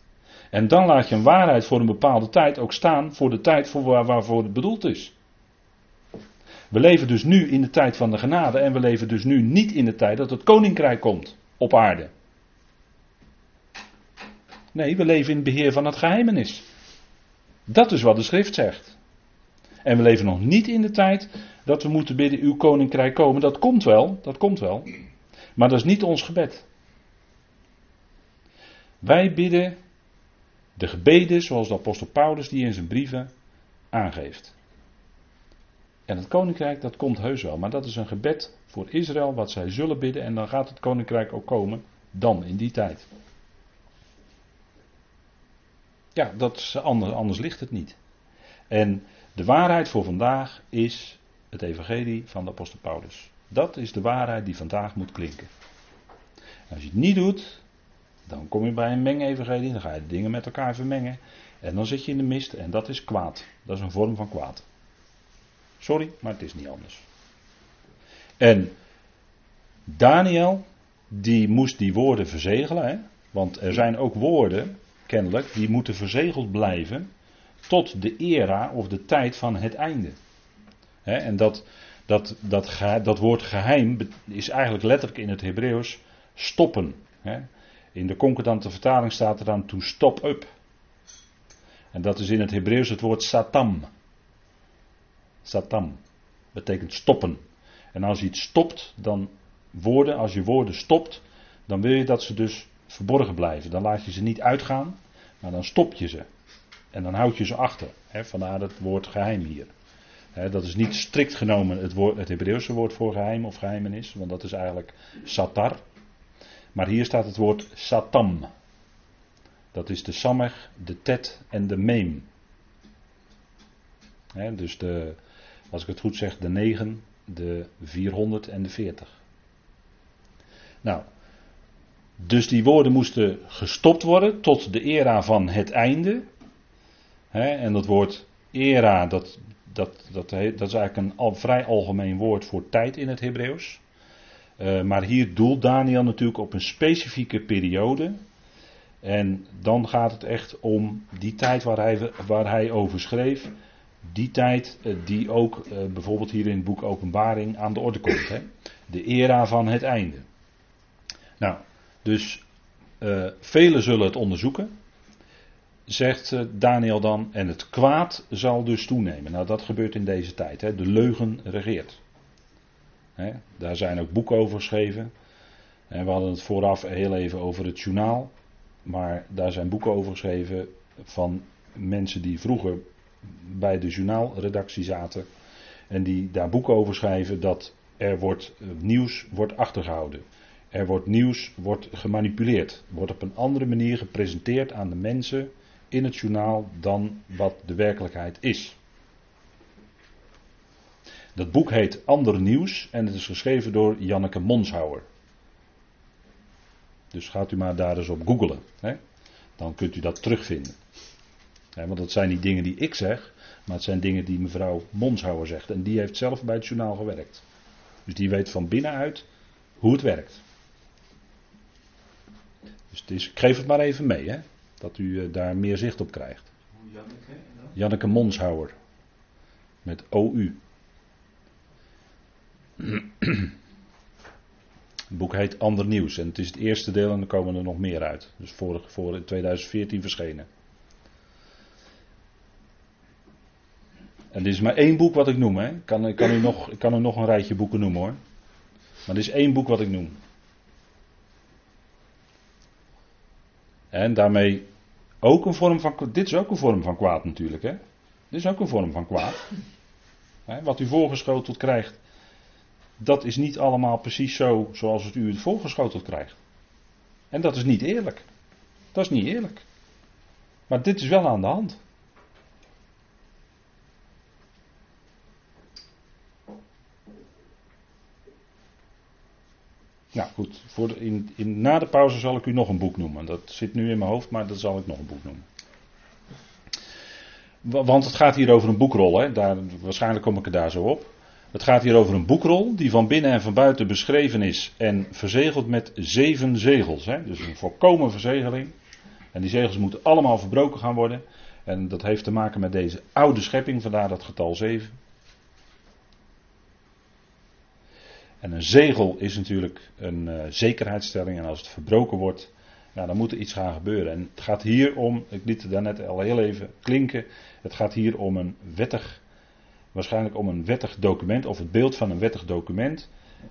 En dan laat je een waarheid voor een bepaalde tijd ook staan voor de tijd voor waar, waarvoor het bedoeld is. We leven dus nu in de tijd van de genade en we leven dus nu niet in de tijd dat het koninkrijk komt op aarde. Nee, we leven in het beheer van het geheimenis. Dat is wat de schrift zegt. En we leven nog niet in de tijd dat we moeten bidden, uw koninkrijk komen. Dat komt wel, dat komt wel. Maar dat is niet ons gebed. Wij bidden de gebeden zoals de apostel Paulus die in zijn brieven aangeeft. En het koninkrijk dat komt heus wel, maar dat is een gebed voor Israël wat zij zullen bidden en dan gaat het koninkrijk ook komen dan in die tijd. Ja, dat anders, anders ligt het niet. En de waarheid voor vandaag is het evangelie van de apostel Paulus. Dat is de waarheid die vandaag moet klinken. als je het niet doet, dan kom je bij een mengevangelie, dan ga je dingen met elkaar vermengen. En dan zit je in de mist en dat is kwaad. Dat is een vorm van kwaad. Sorry, maar het is niet anders. En Daniel, die moest die woorden verzegelen. Hè? Want er zijn ook woorden, kennelijk, die moeten verzegeld blijven tot de era of de tijd van het einde. Hè? En dat, dat, dat, dat woord geheim is eigenlijk letterlijk in het Hebreeuws stoppen. Hè? In de concordante vertaling staat er dan to stop up. En dat is in het Hebreeuws het woord satam. Satam. Betekent stoppen. En als je iets stopt, dan woorden, als je woorden stopt, dan wil je dat ze dus verborgen blijven. Dan laat je ze niet uitgaan, maar dan stop je ze. En dan houd je ze achter. He, vandaar het woord geheim hier. dat is niet strikt genomen het, woord, het Hebreeuwse woord voor geheim of geheimenis, want dat is eigenlijk satar. Maar hier staat het woord satam. Dat is de samech, de tet en de meem. dus de, als ik het goed zeg, de 9, de 400 en de 40. Nou, dus die woorden moesten gestopt worden tot de era van het einde. en dat woord era, dat, dat, dat, dat is eigenlijk een al, vrij algemeen woord voor tijd in het Hebreeuws. Uh, maar hier doelt Daniel natuurlijk op een specifieke periode. En dan gaat het echt om die tijd waar hij, waar hij over schreef. Die tijd uh, die ook uh, bijvoorbeeld hier in het boek Openbaring aan de orde komt. Hè? De era van het einde. Nou, dus velen zullen het onderzoeken. Zegt Daniel dan. En het kwaad zal dus toenemen. Nou, dat gebeurt in deze tijd. Hè? De leugen regeert daar zijn ook boeken over geschreven. En we hadden het vooraf heel even over het journaal. Maar daar zijn boeken over geschreven van mensen die vroeger bij de journaalredactie zaten. En die daar boeken over schrijven dat er wordt, eh, nieuws wordt achtergehouden. Er wordt nieuws wordt gemanipuleerd. Wordt op een andere manier gepresenteerd aan de mensen in het journaal dan wat de werkelijkheid is. Dat boek heet Ander Nieuws en het is geschreven door Janneke Monshouwer. Dus gaat u maar daar eens op googlen. Hè? Dan kunt u dat terugvinden. want dat zijn niet dingen die ik zeg, maar het zijn dingen die mevrouw Monshouwer zegt. En die heeft zelf bij het journaal gewerkt. Dus die weet van binnenuit hoe het werkt. Dus het is, ik geef het maar even mee, hè, dat u eh, daar meer zicht op krijgt. Janneke, Janneke Monshouwer. Met OU. Het boek heet Ander Nieuws en het is het eerste deel en er komen er nog meer uit. Dus voor, voor in 2014 verschenen. En dit is maar één boek wat ik noem. Hè. Ik, kan, ik, kan u nog, ik kan u nog een rijtje boeken noemen hoor. Maar dit is één boek wat ik noem. En daarmee ook een vorm van. Dit is ook een vorm van kwaad natuurlijk. Hè. Dit is ook een vorm van kwaad. Wat u voorgeschoteld krijgt dat is niet allemaal precies zo zoals het u het voorgeschoteld krijgt. En dat is niet eerlijk. Dat is niet eerlijk. Maar dit is wel aan de hand. Nou goed, voor in, in, na de pauze zal ik u nog een boek noemen. Dat zit nu in mijn hoofd, maar dat zal ik nog een boek noemen. Want het gaat hier over een boekrol, hè? Daar, waarschijnlijk kom ik er daar zo op. Het gaat hier over een boekrol die van binnen en van buiten beschreven is en verzegeld met zeven zegels. Hè? Dus een volkomen verzegeling. En die zegels moeten allemaal verbroken gaan worden. En dat heeft te maken met deze oude schepping, vandaar dat getal 7. En een zegel is natuurlijk een uh, zekerheidsstelling. En als het verbroken wordt, ja, dan moet er iets gaan gebeuren. En het gaat hier om, ik liet het daarnet al heel even klinken. Het gaat hier om een wettig, waarschijnlijk om een wettig document. Of het beeld van een wettig document.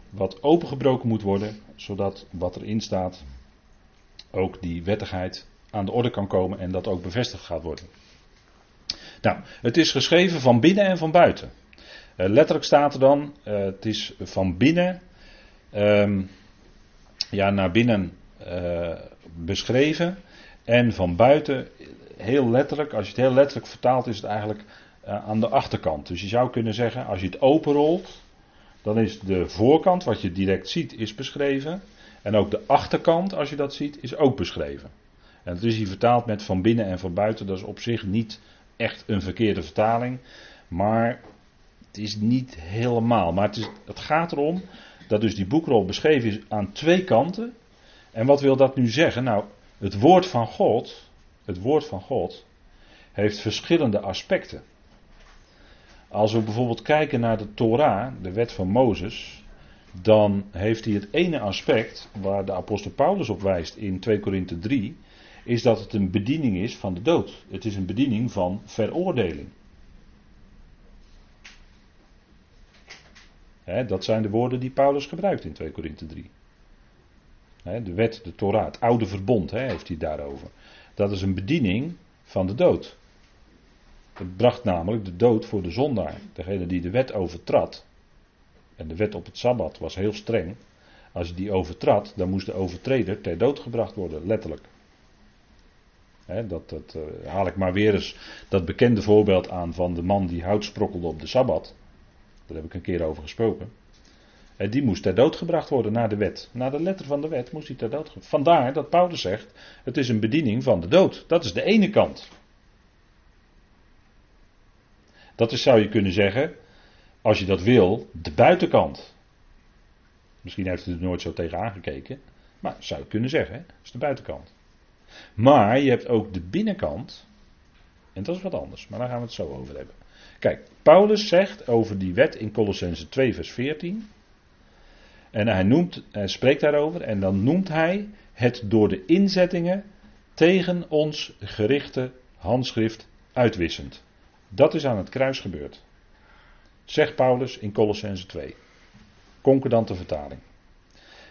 Wat opengebroken moet worden, zodat wat erin staat, ook die wettigheid aan de orde kan komen en dat ook bevestigd gaat worden. Nou, het is geschreven van binnen en van buiten. Uh, letterlijk staat er dan, uh, het is van binnen, um, ja, naar binnen uh, beschreven. En van buiten, heel letterlijk, als je het heel letterlijk vertaalt, is het eigenlijk aan de achterkant. Dus je zou kunnen zeggen, als je het openrolt, dan is de voorkant, wat je direct ziet, is beschreven. En ook de achterkant, als je dat ziet, is ook beschreven. En het is hier vertaald met van binnen en van buiten. Dat is op zich niet echt een verkeerde vertaling. Maar het is niet helemaal. Maar het, is, het gaat erom dat dus die boekrol beschreven is aan twee kanten. En wat wil dat nu zeggen? Nou, het woord van God, het woord van God, heeft verschillende aspecten. Als we bijvoorbeeld kijken naar de Torah, de wet van Mozes, dan heeft hij het ene aspect waar de apostel Paulus op wijst in 2 Korinthe 3, is dat het een bediening is van de dood. Het is een bediening van veroordeling. dat zijn de woorden die Paulus gebruikt in 2 Korinthe 3. de wet, de Torah, het oude verbond heeft hij daarover. Dat is een bediening van de dood. Het bracht namelijk de dood voor de zondaar. Degene die de wet overtrad. En de wet op het sabbat was heel streng. Als je die overtrad, dan moest de overtreder ter dood gebracht worden, letterlijk dat, dat uh, haal ik maar weer eens dat bekende voorbeeld aan van de man die hout sprokkelde op de sabbat. Daar heb ik een keer over gesproken. En die moest ter dood gebracht worden naar de wet. Naar de letter van de wet moest hij ter dood gebracht Vandaar dat Paulus zegt: het is een bediening van de dood. Dat is de ene kant. Dat is, zou je kunnen zeggen, als je dat wil, de buitenkant. Misschien heeft u er nooit zo tegen aangekeken. Maar zou je kunnen zeggen, hè? dat is de buitenkant. Maar je hebt ook de binnenkant. En dat is wat anders, maar daar gaan we het zo over hebben. Kijk, Paulus zegt over die wet in Colossense 2, vers 14. En hij, noemt, hij spreekt daarover en dan noemt hij het door de inzettingen tegen ons gerichte handschrift uitwissend. Dat is aan het kruis gebeurd. Zegt Paulus in Colossense 2. Concordante vertaling.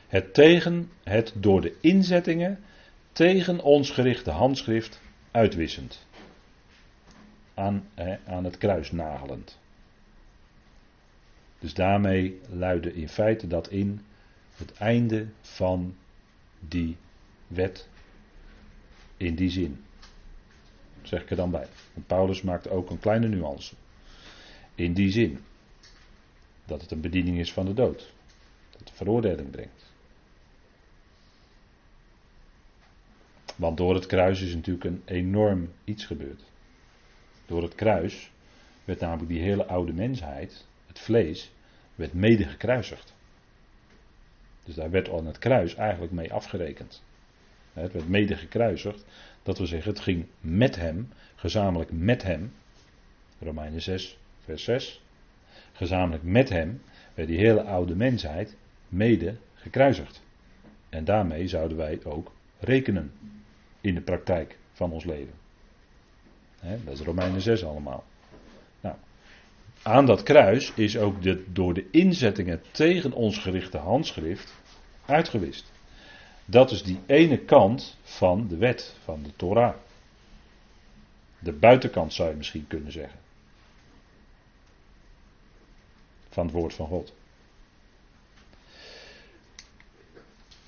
Het tegen het door de inzettingen tegen ons gerichte handschrift uitwissend. Aan, aan het kruis nagelend. Dus daarmee luidde in feite dat in het einde van die wet. In die zin. Zeg ik er dan bij. Want Paulus maakt ook een kleine nuance. In die zin. Dat het een bediening is van de dood. Dat het veroordeling brengt. Want door het kruis is natuurlijk een enorm iets gebeurd. Door het kruis werd namelijk die hele oude mensheid, het vlees, werd mede gekruisigd. Dus daar werd aan het kruis eigenlijk mee afgerekend. Het werd mede gekruisigd. Dat wil zeggen, het ging met hem, gezamenlijk met hem. Romeinen 6, vers 6. Gezamenlijk met hem werd die hele oude mensheid mede gekruisigd. En daarmee zouden wij ook rekenen in de praktijk van ons leven. dat is Romeinen 6 allemaal. Nou, aan dat kruis is ook de, door de inzettingen tegen ons gerichte handschrift uitgewist. Dat is die ene kant van de wet, van de Torah. De buitenkant zou je misschien kunnen zeggen. Van het woord van God.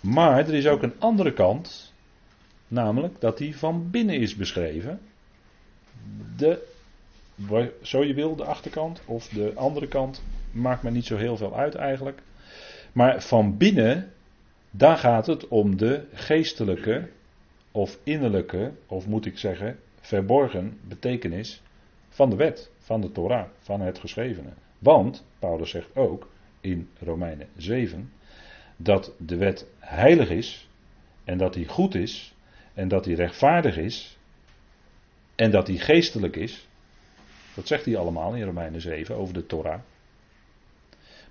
Maar er is ook een andere kant Namelijk dat die van binnen is beschreven. De, zo je wil, de achterkant of de andere kant, maakt me niet zo heel veel uit eigenlijk. Maar van binnen, daar gaat het om de geestelijke of innerlijke, of moet ik zeggen, verborgen betekenis van de wet, van de Torah, van het geschrevene. Want, Paulus zegt ook in Romeinen 7, dat de wet heilig is en dat die goed is en dat hij rechtvaardig is en dat hij geestelijk is. Dat zegt hij allemaal in Romeinen 7 over de Torah.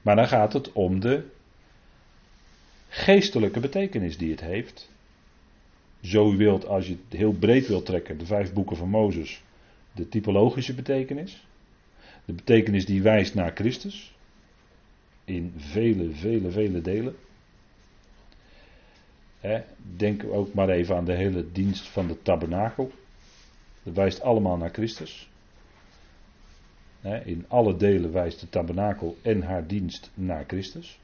Maar dan gaat het om de geestelijke betekenis die het heeft. Zo wilt, als je het heel breed wilt trekken, de vijf boeken van Mozes, de typologische betekenis. De betekenis die wijst naar Christus. In vele, vele, vele delen. denk ook maar even aan de hele dienst van de tabernakel. Dat wijst allemaal naar Christus. in alle delen wijst de tabernakel en haar dienst naar Christus.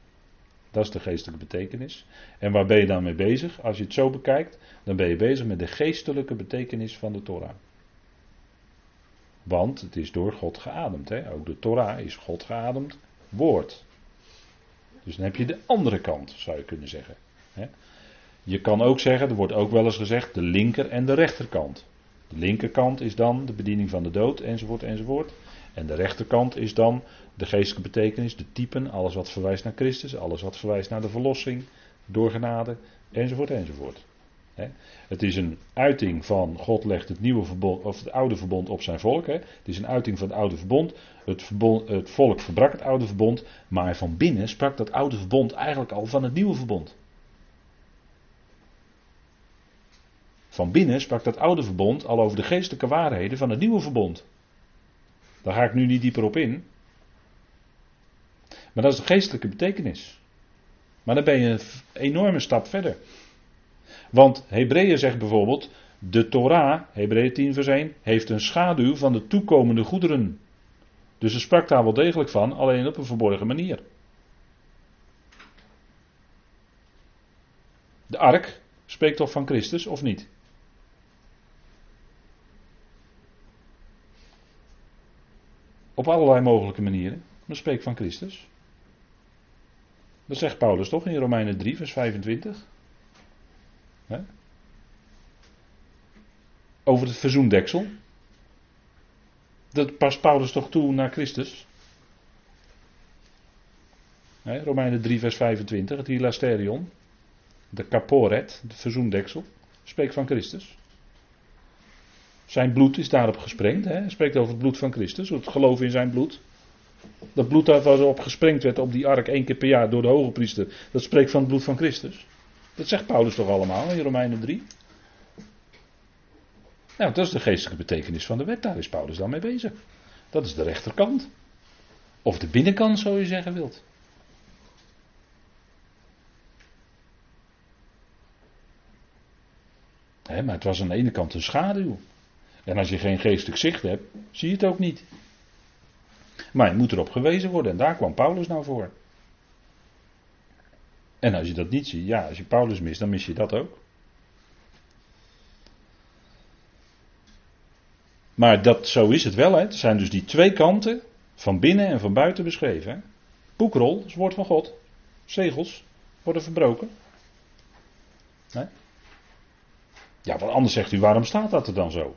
Dat is de geestelijke betekenis. En waar ben je dan mee bezig? Als je het zo bekijkt, dan ben je bezig met de geestelijke betekenis van de Torah. Want het is door God geademd. Hè? Ook de Torah is God geademd woord. Dus dan heb je de andere kant, zou je kunnen zeggen. Hè? Je kan ook zeggen, er wordt ook wel eens gezegd, de linker en de rechterkant. De linkerkant is dan de bediening van de dood, enzovoort, enzovoort. En de rechterkant is dan de geestelijke betekenis, de typen, alles wat verwijst naar Christus, alles wat verwijst naar de verlossing, door genade, enzovoort, enzovoort. Het is een uiting van God legt het nieuwe verbond, of het oude verbond op zijn volk. Het is een uiting van het oude verbond. Het, verbond. het volk verbrak het oude verbond, maar van binnen sprak dat oude verbond eigenlijk al van het nieuwe verbond. Van binnen sprak dat oude verbond al over de geestelijke waarheden van het nieuwe verbond. Daar ga ik nu niet dieper op in. Maar dat is de geestelijke betekenis. Maar dan ben je een enorme stap verder. Want Hebreeën zegt bijvoorbeeld, de Torah, Hebreeën 10 vers 1, heeft een schaduw van de toekomende goederen. Dus er sprak daar wel degelijk van, alleen op een verborgen manier. De ark spreekt toch van Christus, of niet? Op allerlei mogelijke manieren, maar spreekt van Christus. Dat zegt Paulus toch in Romeinen 3, vers 25. Over het verzoendeksel. Dat past Paulus toch toe naar Christus? Romeinen 3, vers 25, het hilasterion. De caporet, het verzoendeksel, spreekt van Christus. Zijn bloed is daarop gesprengd. Hij spreekt over het bloed van Christus, het geloof in zijn bloed. Dat bloed dat erop gesprengd werd op die ark één keer per jaar door de hoge priester, dat spreekt van het bloed van Christus. Dat zegt Paulus toch allemaal in Romeinen 3? Nou, dat is de geestelijke betekenis van de wet. Daar is Paulus dan mee bezig. Dat is de rechterkant. Of de binnenkant, zo je zeggen wilt. maar het was aan de ene kant een schaduw. En als je geen geestelijk zicht hebt, zie je het ook niet. Maar je moet erop gewezen worden en daar kwam Paulus nou voor. En als je dat niet ziet, ja, als je Paulus mist, dan mis je dat ook. Maar dat, zo is het wel. Hè. Er zijn dus die twee kanten, van binnen en van buiten beschreven. Hè. Boekrol, is het woord van God. Zegels worden verbroken. Ja, want anders zegt u, waarom staat dat er dan zo?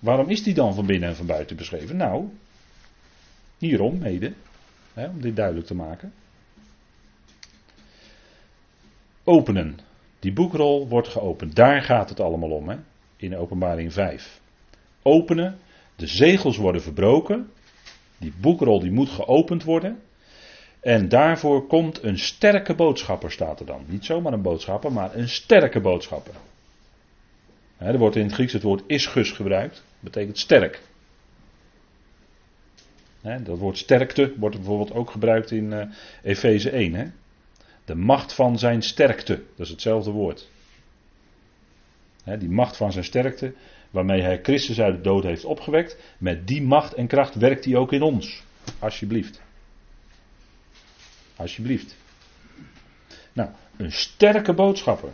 Waarom is die dan van binnen en van buiten beschreven? Nou, hierom mede, hè, om dit duidelijk te maken. Openen. Die boekrol wordt geopend. Daar gaat het allemaal om, hè? in openbaring 5. Openen, de zegels worden verbroken, die boekrol die moet geopend worden. En daarvoor komt een sterke boodschapper, staat er dan. Niet zomaar een boodschapper, maar een sterke boodschapper. Er wordt in het Grieks het woord ischus gebruikt, dat betekent sterk. dat woord sterkte wordt bijvoorbeeld ook gebruikt in uh, Efeze 1. Hè? De macht van zijn sterkte, dat is hetzelfde woord. die macht van zijn sterkte, waarmee hij Christus uit de dood heeft opgewekt, met die macht en kracht werkt hij ook in ons. Alsjeblieft. Alsjeblieft. Nou, een sterke boodschapper.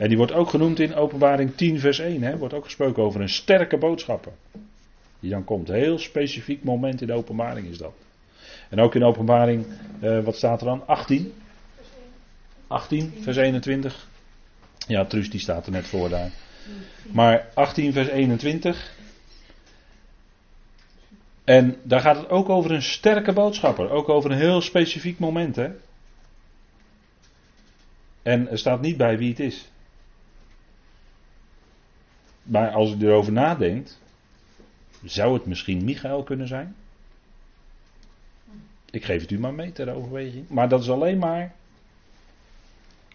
En die wordt ook genoemd in Openbaring 10, vers 1. Hè? Wordt ook gesproken over een sterke boodschapper. Die dan komt. Heel specifiek moment in de openbaring is dat. En ook in openbaring, uh, wat staat er dan? 18. 18, vers 21. Ja, Truus die staat er net voor daar. Maar 18, vers 21. En daar gaat het ook over een sterke boodschapper. Ook over een heel specifiek moment. Hè? En er staat niet bij wie het is. Maar als u erover nadenkt, zou het misschien Michael kunnen zijn? Ik geef het u maar mee ter overweging. Maar dat is alleen maar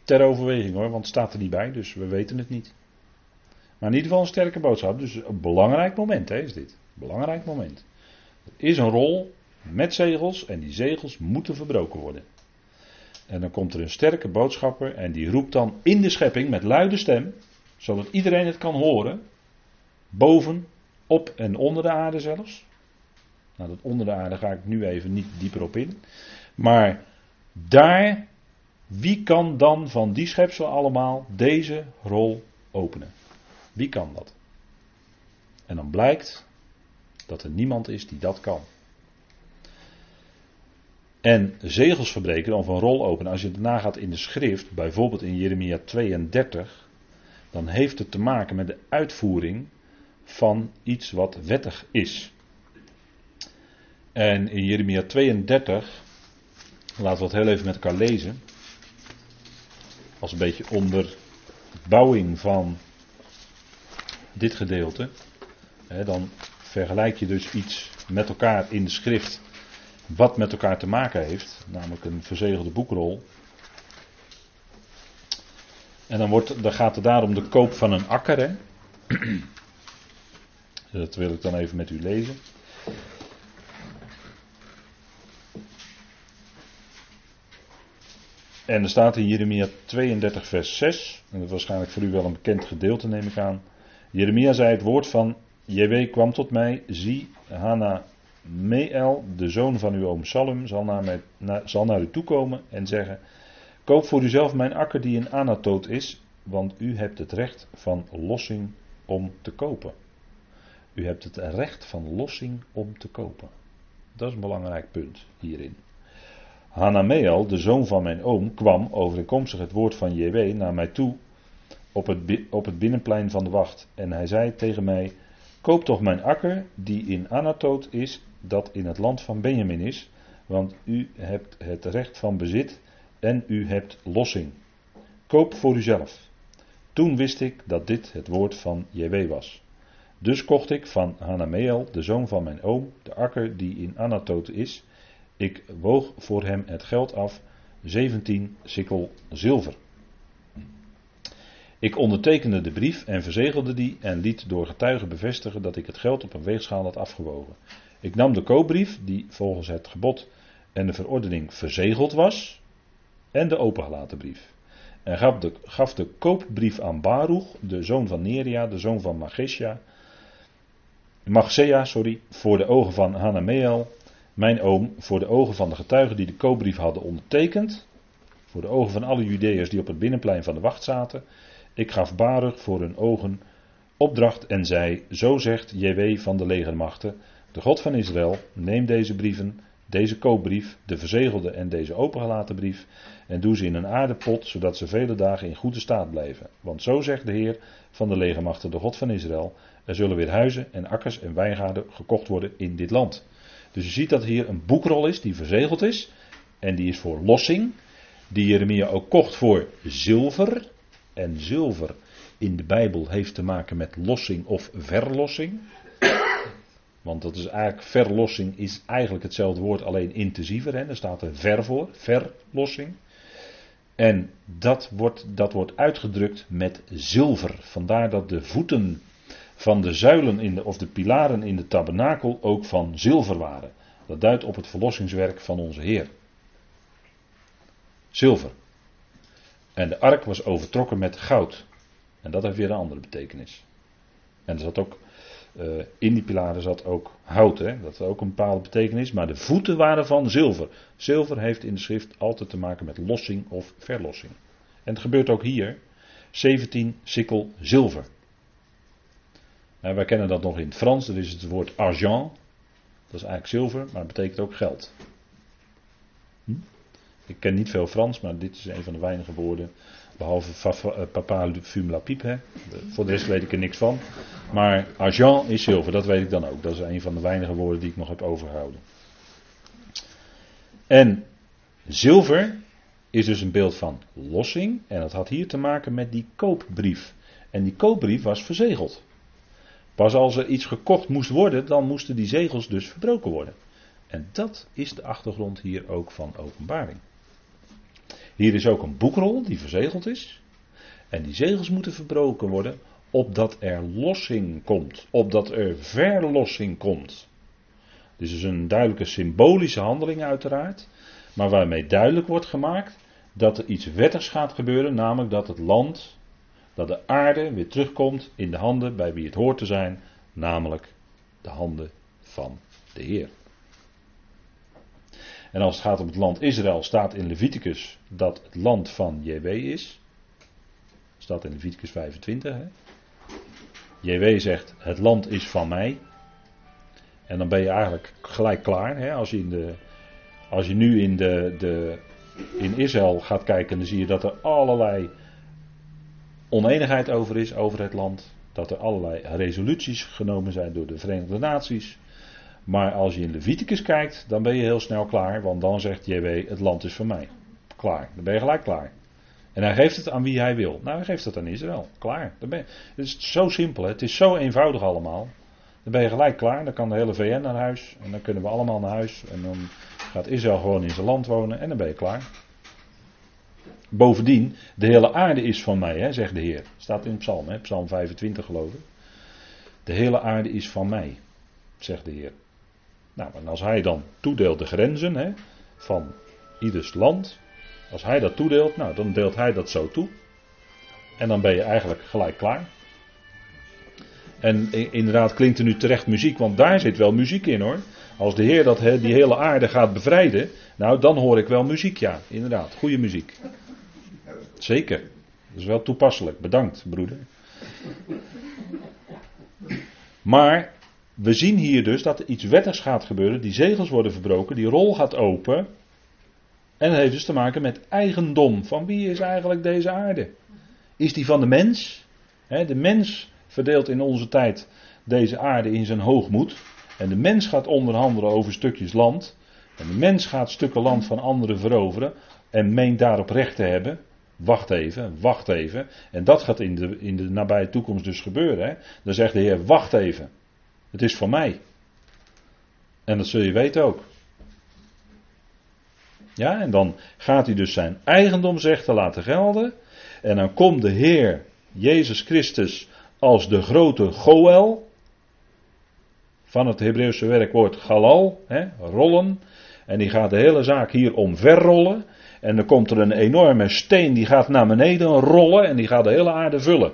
ter overweging hoor, want het staat er niet bij, dus we weten het niet. Maar in ieder geval een sterke boodschap. Dus een belangrijk moment hè, is dit. Belangrijk moment. Er is een rol met zegels en die zegels moeten verbroken worden. En dan komt er een sterke boodschapper en die roept dan in de schepping met luide stem, zodat iedereen het kan horen, boven, op en onder de aarde zelfs. Nou, dat onder de aarde ga ik nu even niet dieper op in. Maar daar, wie kan dan van die schepsel allemaal deze rol openen? Wie kan dat? En dan blijkt dat er niemand is die dat kan. En zegels verbreken of een rol openen, als je het nagaat in de schrift, bijvoorbeeld in Jeremia 32, dan heeft het te maken met de uitvoering van iets wat wettig is. En in Jeremia 32, laten we het heel even met elkaar lezen, als een beetje onderbouwing van dit gedeelte, dan vergelijk je dus iets met elkaar in de schrift wat met elkaar te maken heeft, namelijk een verzegelde boekrol. En dan, wordt, gaat het daar om de koop van een akker. Hè? Dat wil ik dan even met u lezen. En er staat in Jeremia 32, vers 6. En dat is waarschijnlijk voor u wel een bekend gedeelte, neem ik aan. Jeremia zei: Het woord van JW kwam tot mij. Zie, Hana Meel, de zoon van uw oom Salum, zal naar, mij, zal naar u toekomen en zeggen: Koop voor uzelf mijn akker die in Anatoot is, want u hebt het recht van lossing om te kopen. U hebt het recht van lossing om te kopen. Dat is een belangrijk punt hierin. Hanameel, de zoon van mijn oom, kwam overeenkomstig het woord van JW naar mij toe op het, op het binnenplein van de wacht. En hij zei tegen mij: Koop toch mijn akker, die in Anatoot is, dat in het land van Benjamin is, want u hebt het recht van bezit en u hebt lossing. Koop voor uzelf. Toen wist ik dat dit het woord van JW was. Dus kocht ik van Hanameel, de zoon van mijn oom, de akker die in Anatoot is. Ik woog voor hem het geld af, 17 sikkel zilver. Ik ondertekende de brief en verzegelde die en liet door getuigen bevestigen dat ik het geld op een weegschaal had afgewogen. Ik nam de koopbrief, die volgens het gebod en de verordening verzegeld was, en de opengelaten brief. En gaf de, gaf de koopbrief aan Baruch, de zoon van Neria, de zoon van Magesja, Magsea, sorry, voor de ogen van Hanameel, mijn oom, voor de ogen van de getuigen die de koopbrief hadden ondertekend, voor de ogen van alle Judeërs die op het binnenplein van de wacht zaten. Ik gaf Baruch voor hun ogen opdracht en zei: Zo zegt JW van de legermachten, de God van Israël, neem deze brieven, deze koopbrief, de verzegelde en deze opengelaten brief, en doe ze in een aardepot, zodat ze vele dagen in goede staat blijven. Want zo zegt de Heer van de legermachten, de God van Israël, er zullen weer huizen en akkers en wijngaarden gekocht worden in dit land. Dus je ziet dat hier een boekrol is die verzegeld is, en die is voor lossing, die Jeremia ook kocht voor zilver. En zilver in de Bijbel heeft te maken met lossing of verlossing. Want dat is eigenlijk, verlossing is eigenlijk hetzelfde woord, alleen intensiever. Hè? Daar staat er ver voor, verlossing. En dat wordt, dat wordt uitgedrukt met zilver. Vandaar dat de voeten van de zuilen in de, of de pilaren in de tabernakel ook van zilver waren. Dat duidt op het verlossingswerk van onze Heer. Zilver. En de ark was overtrokken met goud. En dat heeft weer een andere betekenis. En er zat ook uh, in die pilaren zat ook hout, hè? dat had ook een bepaalde betekenis, maar de voeten waren van zilver. Zilver heeft in de schrift altijd te maken met lossing of verlossing. En het gebeurt ook hier, 17 sikkel zilver. En wij kennen dat nog in het Frans, dat is het woord argent, dat is eigenlijk zilver, maar het betekent ook geld. Hm? Ik ken niet veel Frans, maar dit is een van de weinige woorden Behalve eh, papa fume la pipe. Voor de rest weet ik er niks van. Maar argent is zilver, dat weet ik dan ook. Dat is een van de weinige woorden die ik nog heb overgehouden. En zilver is dus een beeld van lossing. En dat had hier te maken met die koopbrief. En die koopbrief was verzegeld. Pas als er iets gekocht moest worden, dan moesten die zegels dus verbroken worden. En dat is de achtergrond hier ook van openbaring. Hier is ook een boekrol die verzegeld is. En die zegels moeten verbroken worden opdat er lossing komt, opdat er verlossing komt. Dit is een duidelijke symbolische handeling uiteraard, maar waarmee duidelijk wordt gemaakt dat er iets wettigs gaat gebeuren, namelijk dat het land, dat de aarde weer terugkomt in de handen bij wie het hoort te zijn, namelijk de handen van de Heer. En als het gaat om het land Israël, staat in Leviticus dat het land van JW is. Staat in Leviticus 25. Hè? JW zegt: Het land is van mij. En dan ben je eigenlijk gelijk klaar. Hè? Als, je in de, als je nu in, de, de, in Israël gaat kijken, dan zie je dat er allerlei oneenigheid over is, over het land. Dat er allerlei resoluties genomen zijn door de Verenigde Naties. Maar als je in Leviticus kijkt, dan ben je heel snel klaar, want dan zegt JW: Het land is van mij. Klaar, dan ben je gelijk klaar. En hij geeft het aan wie hij wil. Nou, hij geeft het aan Israël. Klaar. Dan ben je, het is zo simpel. Het is zo eenvoudig allemaal. Dan ben je gelijk klaar. Dan kan de hele VN naar huis. En dan kunnen we allemaal naar huis. En dan gaat Israël gewoon in zijn land wonen. En dan ben je klaar. Bovendien, de hele aarde is van mij, hè, zegt de Heer. Staat in Psalm, hè, Psalm 25 geloof ik. De hele aarde is van mij, zegt de Heer. Nou, en als hij dan toedeelt de grenzen hè, van ieders land, als hij dat toedeelt, nou, dan deelt hij dat zo toe. En dan ben je eigenlijk gelijk klaar. En inderdaad klinkt er nu terecht muziek, want daar zit wel muziek in hoor. Als de Heer dat, die hele aarde gaat bevrijden, nou dan hoor ik wel muziek, ja, inderdaad. Goede muziek. Zeker. Dat is wel toepasselijk. Bedankt, broeder. Maar we zien hier dus dat er iets wettigs gaat gebeuren. Die zegels worden verbroken, die rol gaat open. En dat heeft dus te maken met eigendom. Van wie is eigenlijk deze aarde? Is die van de mens? De mens verdeelt in onze tijd deze aarde in zijn hoogmoed. En de mens gaat onderhandelen over stukjes land. En de mens gaat stukken land van anderen veroveren. En meent daarop recht te hebben. Wacht even, wacht even. En dat gaat in de, in de nabije toekomst dus gebeuren. Dan zegt de Heer: Wacht even. Het is van mij. En dat zul je weten ook. Ja, en dan gaat hij dus zijn eigendomsrechten laten gelden. En dan komt de Heer Jezus Christus als de grote Goel. Van het Hebreeuwse werkwoord galal, hè, rollen. En die gaat de hele zaak hier omverrollen. En dan komt er een enorme steen die gaat naar beneden rollen en die gaat de hele aarde vullen.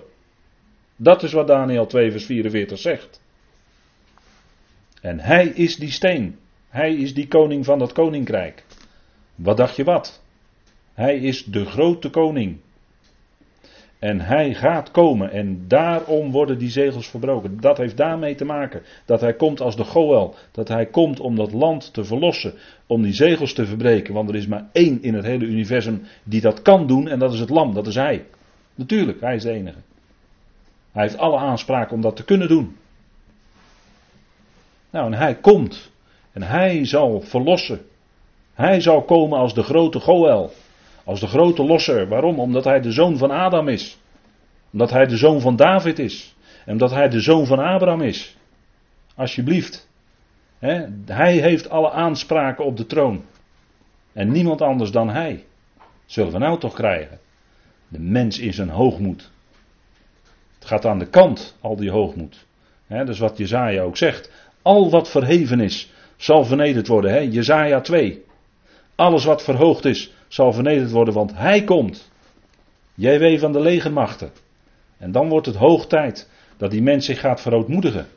Dat is wat Daniel 2 vers 44 zegt. En hij is die steen. Hij is die koning van dat koninkrijk. Wat dacht je wat? Hij is de grote koning. En hij gaat komen en daarom worden die zegels verbroken. Dat heeft daarmee te maken dat hij komt als de Goel. Dat hij komt om dat land te verlossen. Om die zegels te verbreken. Want er is maar één in het hele universum die dat kan doen en dat is het lam. Dat is hij. Natuurlijk, hij is de enige. Hij heeft alle aanspraak om dat te kunnen doen. Nou, en hij komt. En hij zal verlossen. Hij zal komen als de grote Goel. Als de grote losser. Waarom? Omdat hij de zoon van Adam is. Omdat hij de zoon van David is. En omdat hij de zoon van Abraham is. Alsjeblieft. hij heeft alle aanspraken op de troon. En niemand anders dan hij. Zullen we nou toch krijgen? De mens is een hoogmoed. Het gaat aan de kant, al die hoogmoed. He, dat is wat Jezaja ook zegt. Al wat verheven is, zal vernederd worden. He, Jezaja 2. Alles wat verhoogd is, zal vernederd worden, want hij komt. JW van de legermachten. En dan wordt het hoog tijd dat die mens zich gaat verootmoedigen.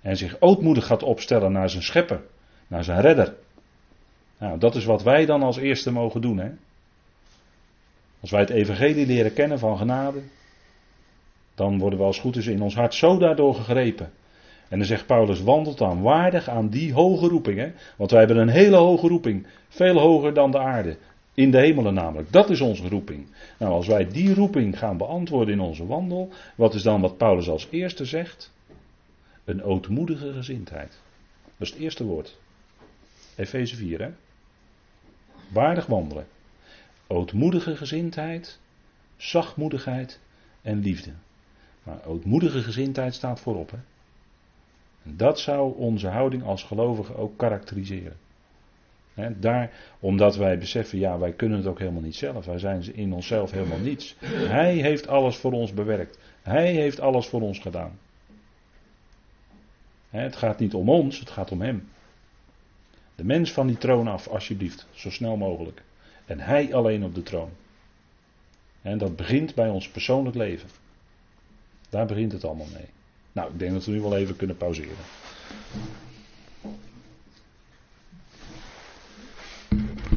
En zich ootmoedig gaat opstellen naar zijn schepper, naar zijn redder. Nou, dat is wat wij dan als eerste mogen doen. Hè? Als wij het evangelie leren kennen van genade, dan worden we als goed is in ons hart zo daardoor gegrepen en dan zegt Paulus, wandelt dan waardig aan die hoge roeping. Hè? Want wij hebben een hele hoge roeping. Veel hoger dan de aarde. In de hemelen namelijk. Dat is onze roeping. Nou, als wij die roeping gaan beantwoorden in onze wandel, wat is dan wat Paulus als eerste zegt? Een ootmoedige gezindheid. Dat is het eerste woord. Efeze 4, hè? Waardig wandelen. Ootmoedige gezindheid, zachtmoedigheid en liefde. Maar ootmoedige gezindheid staat voorop, hè? Dat zou onze houding als gelovigen ook karakteriseren. daar, omdat wij beseffen, ja, wij kunnen het ook helemaal niet zelf. Wij zijn in onszelf helemaal niets. Hij heeft alles voor ons bewerkt. Hij heeft alles voor ons gedaan. het gaat niet om ons, het gaat om Hem. De mens van die troon af, alsjeblieft, zo snel mogelijk. En Hij alleen op de troon. En dat begint bij ons persoonlijk leven. Daar begint het allemaal mee. Nou, ik denk dat we nu wel even kunnen pauzeren.